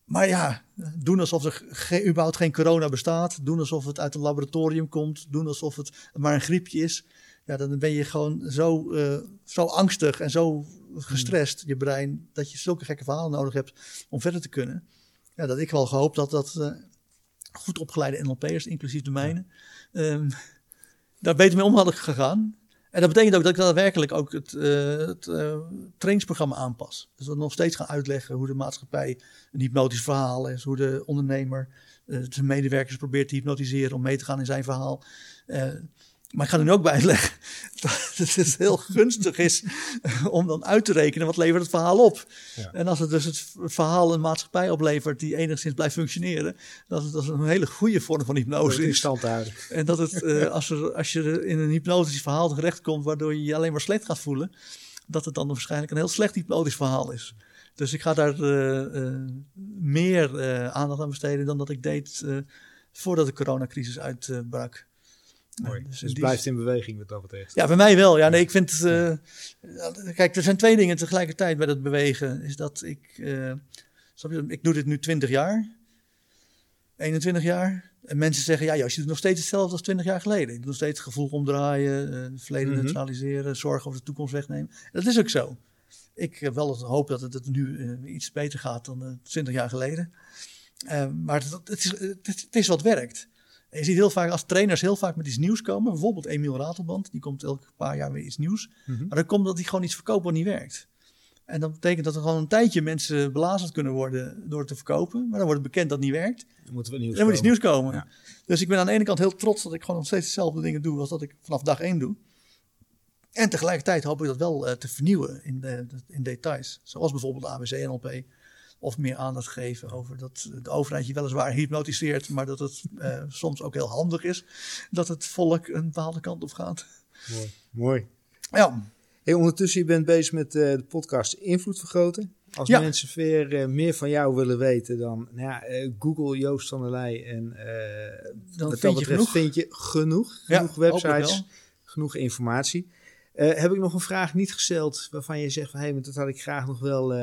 Maar ja, doen alsof er ge überhaupt geen corona bestaat. Doen alsof het uit een laboratorium komt. Doen alsof het maar een griepje is. Ja, dan ben je gewoon zo, uh, zo angstig en zo gestrest, je brein, dat je zulke gekke verhalen nodig hebt om verder te kunnen. Ja, dat ik wel gehoopt dat dat uh, goed opgeleide NLP'ers, inclusief de mijne, um, daar beter mee om hadden gegaan. En dat betekent ook dat ik daadwerkelijk ook het, uh, het trainingsprogramma aanpas. Dus dat we nog steeds gaan uitleggen hoe de maatschappij een hypnotisch verhaal is. Hoe de ondernemer zijn medewerkers probeert te hypnotiseren om mee te gaan in zijn verhaal. Maar ik ga er nu ook bij uitleggen [laughs] dat het heel gunstig is om dan uit te rekenen wat levert het verhaal op. Ja. En als het dus het verhaal een maatschappij oplevert die enigszins blijft functioneren, dat het, dat is een hele goede vorm van hypnose in stand houden. En dat het, uh, [laughs] als, er, als je in een hypnotisch verhaal terechtkomt waardoor je je alleen maar slecht gaat voelen, dat het dan waarschijnlijk een heel slecht hypnotisch verhaal is. Dus ik ga daar uh, uh, meer aandacht aan besteden dan dat ik deed voordat de coronacrisis uitbrak. Mooi. Dus, dus het blijft in beweging wat dat betreft. Ja, bij mij wel. Ja, nee, ik vind. Uh, kijk, er zijn twee dingen tegelijkertijd bij dat bewegen. Is dat ik. Uh, ik doe dit nu 20 jaar. 21 jaar. En mensen zeggen, ja, Joost, je doet nog steeds hetzelfde als 20 jaar geleden. Je doet nog steeds het gevoel omdraaien, uh, het verleden mm -hmm. neutraliseren, zorgen over de toekomst wegnemen. En dat is ook zo. Ik heb wel het hoop dat het, het nu iets beter gaat dan 20 jaar geleden. Maar het, het, is, het, het, is wat werkt. En je ziet heel vaak als trainers heel vaak met iets nieuws komen. Bijvoorbeeld Emiel Ratelband, die komt elke paar jaar weer iets nieuws. Mm -hmm. Maar dan komt dat hij gewoon iets verkoopt wat niet werkt. En dat betekent dat er gewoon een tijdje mensen belazerd kunnen worden door te verkopen. Maar dan wordt het bekend dat het niet werkt. Dan moeten we nieuws dan moet iets nieuws komen. Ja. Dus ik ben aan de ene kant heel trots dat ik gewoon nog steeds dezelfde dingen doe als dat ik vanaf dag één doe. En tegelijkertijd hoop ik dat wel uh, te vernieuwen in, de, in details. Zoals bijvoorbeeld ABC NLP of meer aandacht geven over dat de overheid je weliswaar hypnotiseert, maar dat het uh, soms ook heel handig is dat het volk een bepaalde kant op gaat. Mooi. Mooi. Ja. Hey, ondertussen, je bent bezig met uh, de podcast Invloed Vergroten. Als ja. mensen weer uh, meer van jou willen weten, dan nou ja, Google Joost van der Leij en dan wat vind, dat je genoeg. vind je genoeg. Genoeg ja, websites, genoeg informatie. heb ik nog een vraag niet gesteld waarvan je zegt van hé, hey, dat had ik graag nog wel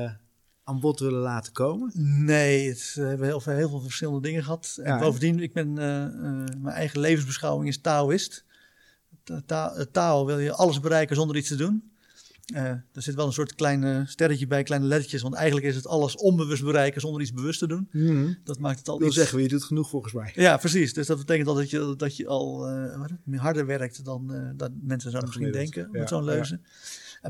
aan bod willen laten komen? Nee, het, we hebben heel veel, heel veel verschillende dingen gehad. En ja, bovendien, ik ben, uh, uh, mijn eigen levensbeschouwing is Taoïst. Ta Tao wil je alles bereiken zonder iets te doen. Uh, er zit wel een soort klein sterretje bij, kleine lettertjes. Want eigenlijk is het alles onbewust bereiken zonder iets bewust te doen. Mm -hmm. Dat maakt het al wil iets... zeggen, je doet genoeg volgens mij. Ja, precies. Dus dat betekent al dat je, dat je al harder werkt dan dat mensen zouden misschien denken. Ja, met zo'n leuze. Ja.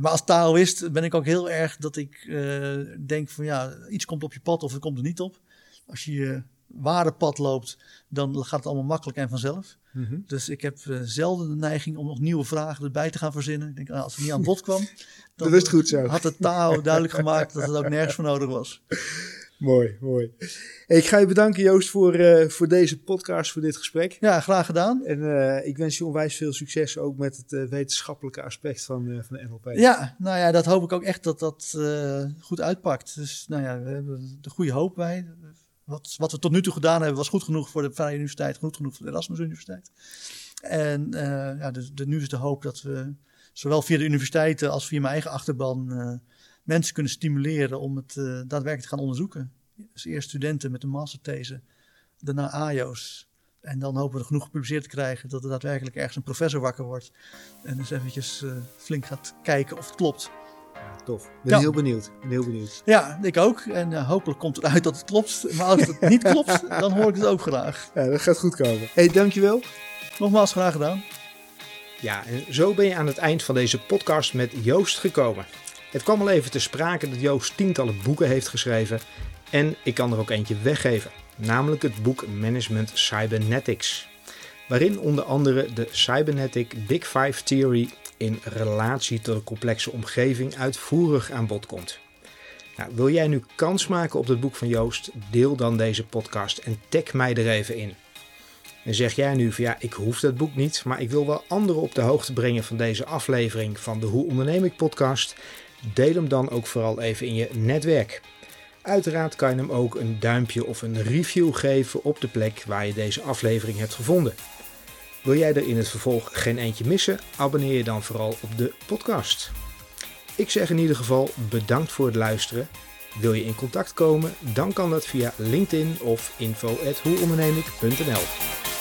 Maar als Taoïst ben ik ook heel erg dat ik uh, denk van ja, iets komt op je pad of het komt er niet op. Als je je ware pad loopt, dan gaat het allemaal makkelijk en vanzelf. Mhm. Mm -hmm. Dus ik heb uh, zelden de neiging om nog nieuwe vragen erbij te gaan verzinnen. Ik denk, nou, als het niet aan bod kwam, [laughs] dan dat is goed zo. had het Tao duidelijk gemaakt dat het ook nergens voor nodig was. [laughs] Mooi, mooi. Ik ga je bedanken Joost voor, uh, voor deze podcast, voor dit gesprek. Ja, graag gedaan. En uh, ik wens je onwijs veel succes ook met het uh, wetenschappelijke aspect van, van de NLP. Ja, nou ja, dat hoop ik ook echt dat dat goed uitpakt. Dus nou ja, we hebben de goede hoop bij. Wat, wat we tot nu toe gedaan hebben was goed genoeg voor de Vrije Universiteit, goed genoeg voor de Erasmus Universiteit. En ja, dus, de, nu is de hoop dat we zowel via de universiteiten als via mijn eigen achterban mensen kunnen stimuleren om het uh, daadwerkelijk te gaan onderzoeken. Dus eerst studenten met een masterthese, daarna AIO's. En dan hopen we genoeg gepubliceerd te krijgen dat er daadwerkelijk ergens een professor wakker wordt. En eens eventjes uh, flink gaat kijken of het klopt. Tof. Ik ben ja. heel benieuwd. ben heel benieuwd. Ja, ik ook. En uh, hopelijk komt eruit dat het klopt. Maar als het niet klopt, [laughs] dan hoor ik het ook graag. Ja, dat gaat goed komen. hey, dankjewel. Nogmaals graag gedaan. Ja, en zo ben je aan het eind van deze podcast met Joost gekomen. Het kwam al even te sprake dat Joost tientallen boeken heeft geschreven en ik kan er ook eentje weggeven, namelijk het boek Management Cybernetics, waarin onder andere de Cybernetic Big Five Theory in relatie tot een complexe omgeving uitvoerig aan bod komt. Nou, wil jij nu kans maken op het boek van Joost? Deel dan deze podcast en tag mij er even in. En zeg jij nu van ja, ik hoef dat boek niet, maar ik wil wel anderen op de hoogte brengen van deze aflevering van de Hoe Onderneem ik podcast? Deel hem dan ook vooral even in je netwerk. Uiteraard kan je hem ook een duimpje of een review geven op de plek waar je deze aflevering hebt gevonden. Wil jij er in het vervolg geen eentje missen? Abonneer je dan vooral op de podcast. Ik zeg in ieder geval bedankt voor het luisteren. Wil je in contact komen? Dan kan dat via LinkedIn of info@hoeondernemik.nl.